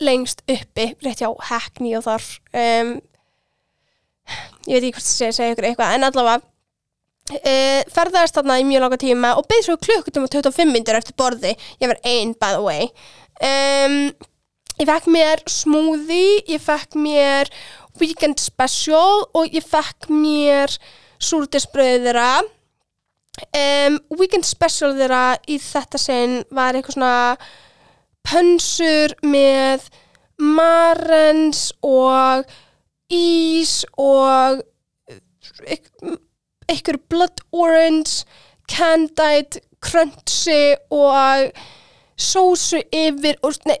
Speaker 1: lengst uppi, rétt hjá Hackney og þar um, ég veit ekki hvort það segja, ykkur eitthvað en allavega uh, ferðaðist þarna í mjög langa tíma og beð svo klukkutum og 25 myndir eftir borði. Ég var ein by the way. Um, ég fekk mér smoothie ég fekk mér weekend special og ég fekk mér súrdisbröð þeirra. Um, weekend special þeirra í þetta sinn var eitthvað svona pönsur með marens og ís og eitthvað blood orange candied crunchy og sósu yfir og nei,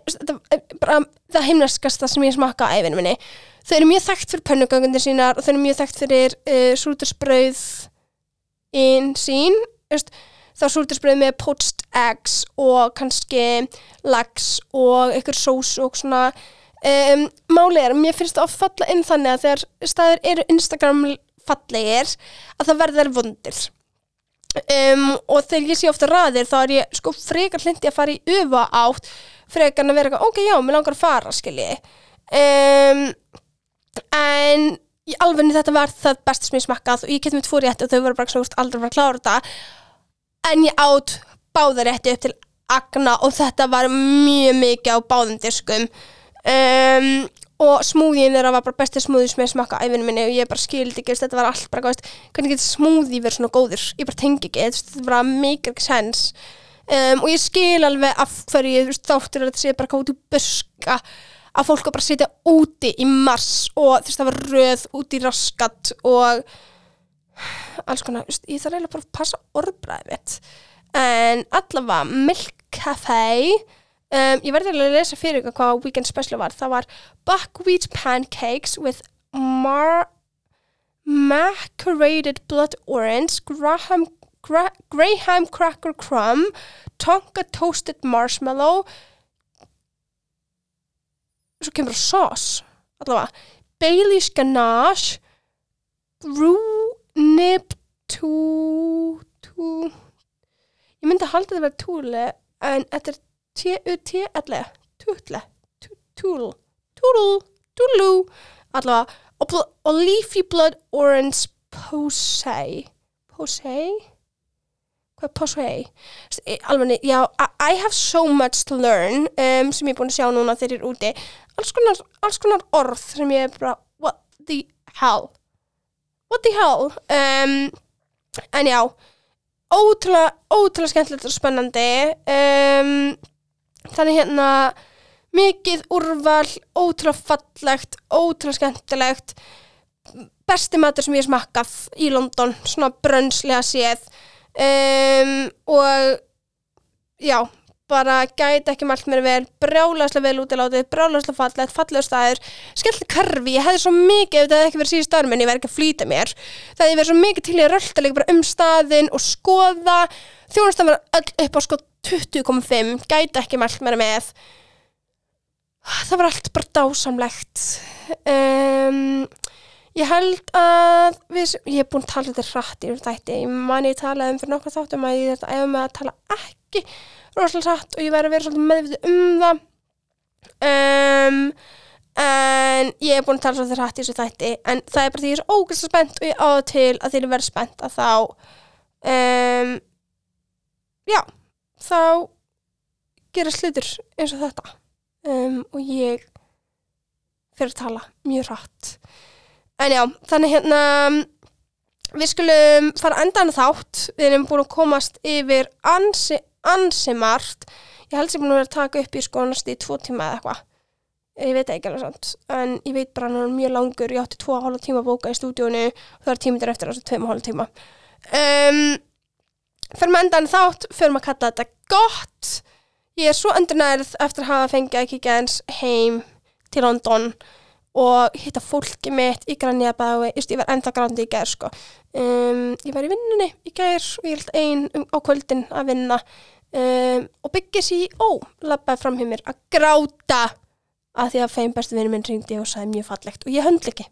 Speaker 1: er bara það heimnaskasta sem ég smakka á æfinu minni. Þau eru mjög þekkt fyrir pönnugöngundir sínar og þau eru mjög þekkt fyrir uh, sútursbrauð inn sín veist, þá sútursbrauð með poached eggs og kannski lax og eitthvað sós og svona. Um, málið er, mér finnst það að falla inn þannig að þegar staðir eru Instagram fallegir að það verður vondir. Um, og þegar ég sé ofta raðir þá er ég sko frekar hlindi að fara í ufa átt frekar að vera eitthvað, ok, já, mér langar að fara skilji. Um, en í alvegni þetta var það besta sem ég smakkað og ég geti með tvo rétti og þau voru bara svona aldrei að fara að klára þetta en ég átt báða rétti upp til agna og þetta var mjög mikið á báðum diskum. Um, og smúðin þeirra var bara besti smúði sem ég smakka á æfinu minni og ég bara skildi ekki, þetta var allt bara, veist, hvernig getur smúði verið svona góður, ég bara tengi ekki, þetta bara make ekki sens um, og ég skil alveg af hverju, þáttur að þetta sé bara úr buska að fólk að bara sitja úti í mars og þú veist, það var röð úti í raskat og alls konar, ég þarf eiginlega bara að passa orðbræðið mitt. En allavega Milk Café um, ég verði alveg að lesa fyrir ykkur hvað weekend special var, það var buckwheat pancakes with mar macerated blood orange graham, gra graham cracker crumb tonka toasted marshmallow svo kemur sauce allavega. Bailey's ganache brunib tú tú ég myndi að halda þetta að vera túle en þetta er T-U-T-L tútle túl túl túlú allavega og, leafy blood orange posay posay hvað er posay alveg, já, I have so much to learn um, sem ég er búin að sjá núna þegar ég er úti. Alls konar, alls konar orð sem ég er bara what the hell what the hell? Um, en já ótrúlega, ótrúlega skemmtilegt og spennandi. Um, þannig hérna mikið úrval, ótrúlega fallegt ótrúlega skemmtilegt. Besti matur sem ég smakkað í London, svona brönnslega séð. Um, og já, bara gæti ekki mælt mér vel, brjálæslega vel útilátið, brjálæslega fallegt, fallegur staður skemmtileg karfi, ég hefði svo mikið ef það hefði ekki verið síðan staður, menn ég verði ekki að flýta mér. Það hefði verið svo mikið til ég rölda líka bara um staðinn og skoða þjónastan var öll upp á sko 20,5 gæti ekki mælt mér með. Það var allt bara dásamlegt. Um, ég held að við, ég hef búin að tala þetta hratt í um þætti, ég man ég talaði um fyrir nokkuð þáttum að ég rosalega hratt og ég væri að vera svolítið meðvitið um það. Um, en ég hef búin að tala svolítið hratt í þessu þætti en það er bara því ég er svo ógæslega spennt og ég á það til að ég verð spennt að þá um, já þá gera slutur eins og þetta. Um, og ég fyrir að tala mjög hratt. En já, þannig hérna við skulum fara endan þátt. Við erum búin að komast yfir ansi, ansi margt. Ég held sem að vera að taka upp í sko næstu í tvo tíma eða eitthvað. Ég veit ekki alveg sant en ég veit bara hann er mjög langur. Ég átti tvo og hálfa tíma bóka í stúdíónu það er tímitur eftir þessu tveim og hálfa tíma. Um, fyrir með endan þátt fyrir maður að kalla þetta gott. Ég er svo endurnærið eftir að hafa fengið að kíkja eins heim til London og hitta fólki mitt í Grænjabaði, just ég var ennþá grándi í gær sko. um, ég var í vinnunni í gær og ég held ein um, á kvöldin að vinna um, og byggja sér í, ó, labbaði fram hjá mér að gráta að því að feim bestu vinnu minn ringdi og sagði mjög fallegt og ég höndla ekki.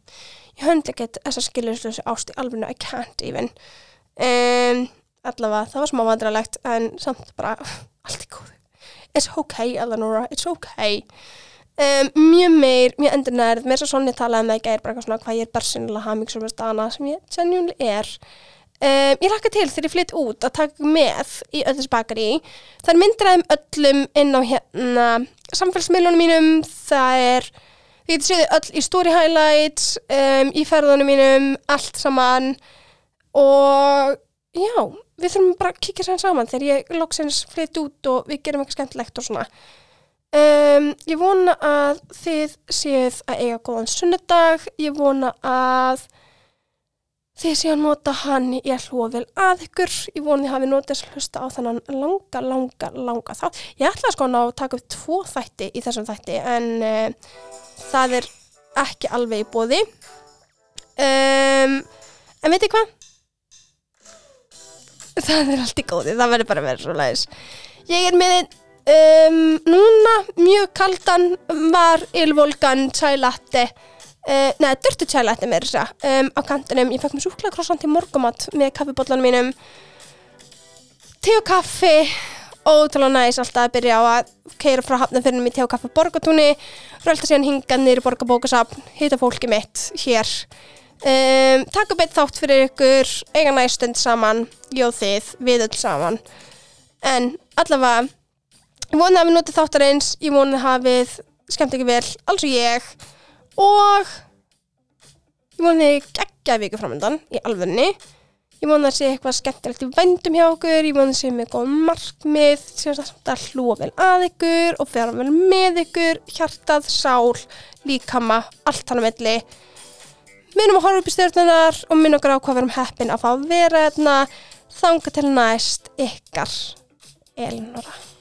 Speaker 1: Ég höndla ekki þessa skiljuslösu ást í alveg I can't even. Um, allavega, það var smá vandralegt en samt bara, allt í góðu. It's okay Eleonora, it's okay. Um, mjög meir, mjög endurnærð mér svo svona talaði með gær bara eitthvað svona hvað ég er bersinlega hamingsum með stana sem ég genuinely er um, ég lakka til þegar ég flytt út að taka með í öllus bakari. Það er þeim öllum inn á hérna samfélagsmiðlunum mínum. Það er þið getur séð öll í story highlights um, í ferðunum mínum allt saman. Og já, við þurfum bara að kíkja sér saman þegar ég loksins flytt út og við gerum eitthvað skemmtilegt og svona. Um, ég vona að þið séð að eiga góðan sunnudag. Ég vona að þið séu að nota hann að hlúa vel að ykkur ég vona þið hafi notið að hlusta á þannan langa, langa, langa þá ég ætla að sko ná að taka upp tvo þætti í þessum þætti en uh, það er ekki alveg í bóði um, en veitir hvað? Það er allt í góði, það verður bara að vera svo leiðis. Ég er með um, núna mjög kaldan var ylvolgan chai latte uh, neða, dörtu latte með þessa um, á kantinum, ég fekk mér súklaða krossan til morgumat með kaffibóllanum mínum. Te og kaffi ótrúlega næs alltaf að byrja á að keira frá hafnafyrnum í te og kaffi borgatúni rölda síðan hingað niður í borgabókasafn hitta fólki mitt hér. Um, taka beitt þátt fyrir ykkur eiga næstund saman og þið, við öll saman. En allavega ég vona að við notið þáttarins ég vona að hafið skemmt ekki vel, alls og ég og ég vona þið geggja viku framöndan í alvörni ég vona að sé eitthvað skemmtilegt í vændum hjá okkur ég vona að sé með góð markmið sem samt að hlúa vel að ykkur og vera vel með ykkur hjartað, sál, líkama allt hann að melli minnum að horfa upp í stjórnunar og minnum okkur á hvað við erum heppin að fá að vera þarna þanga til næst ykkar Elinora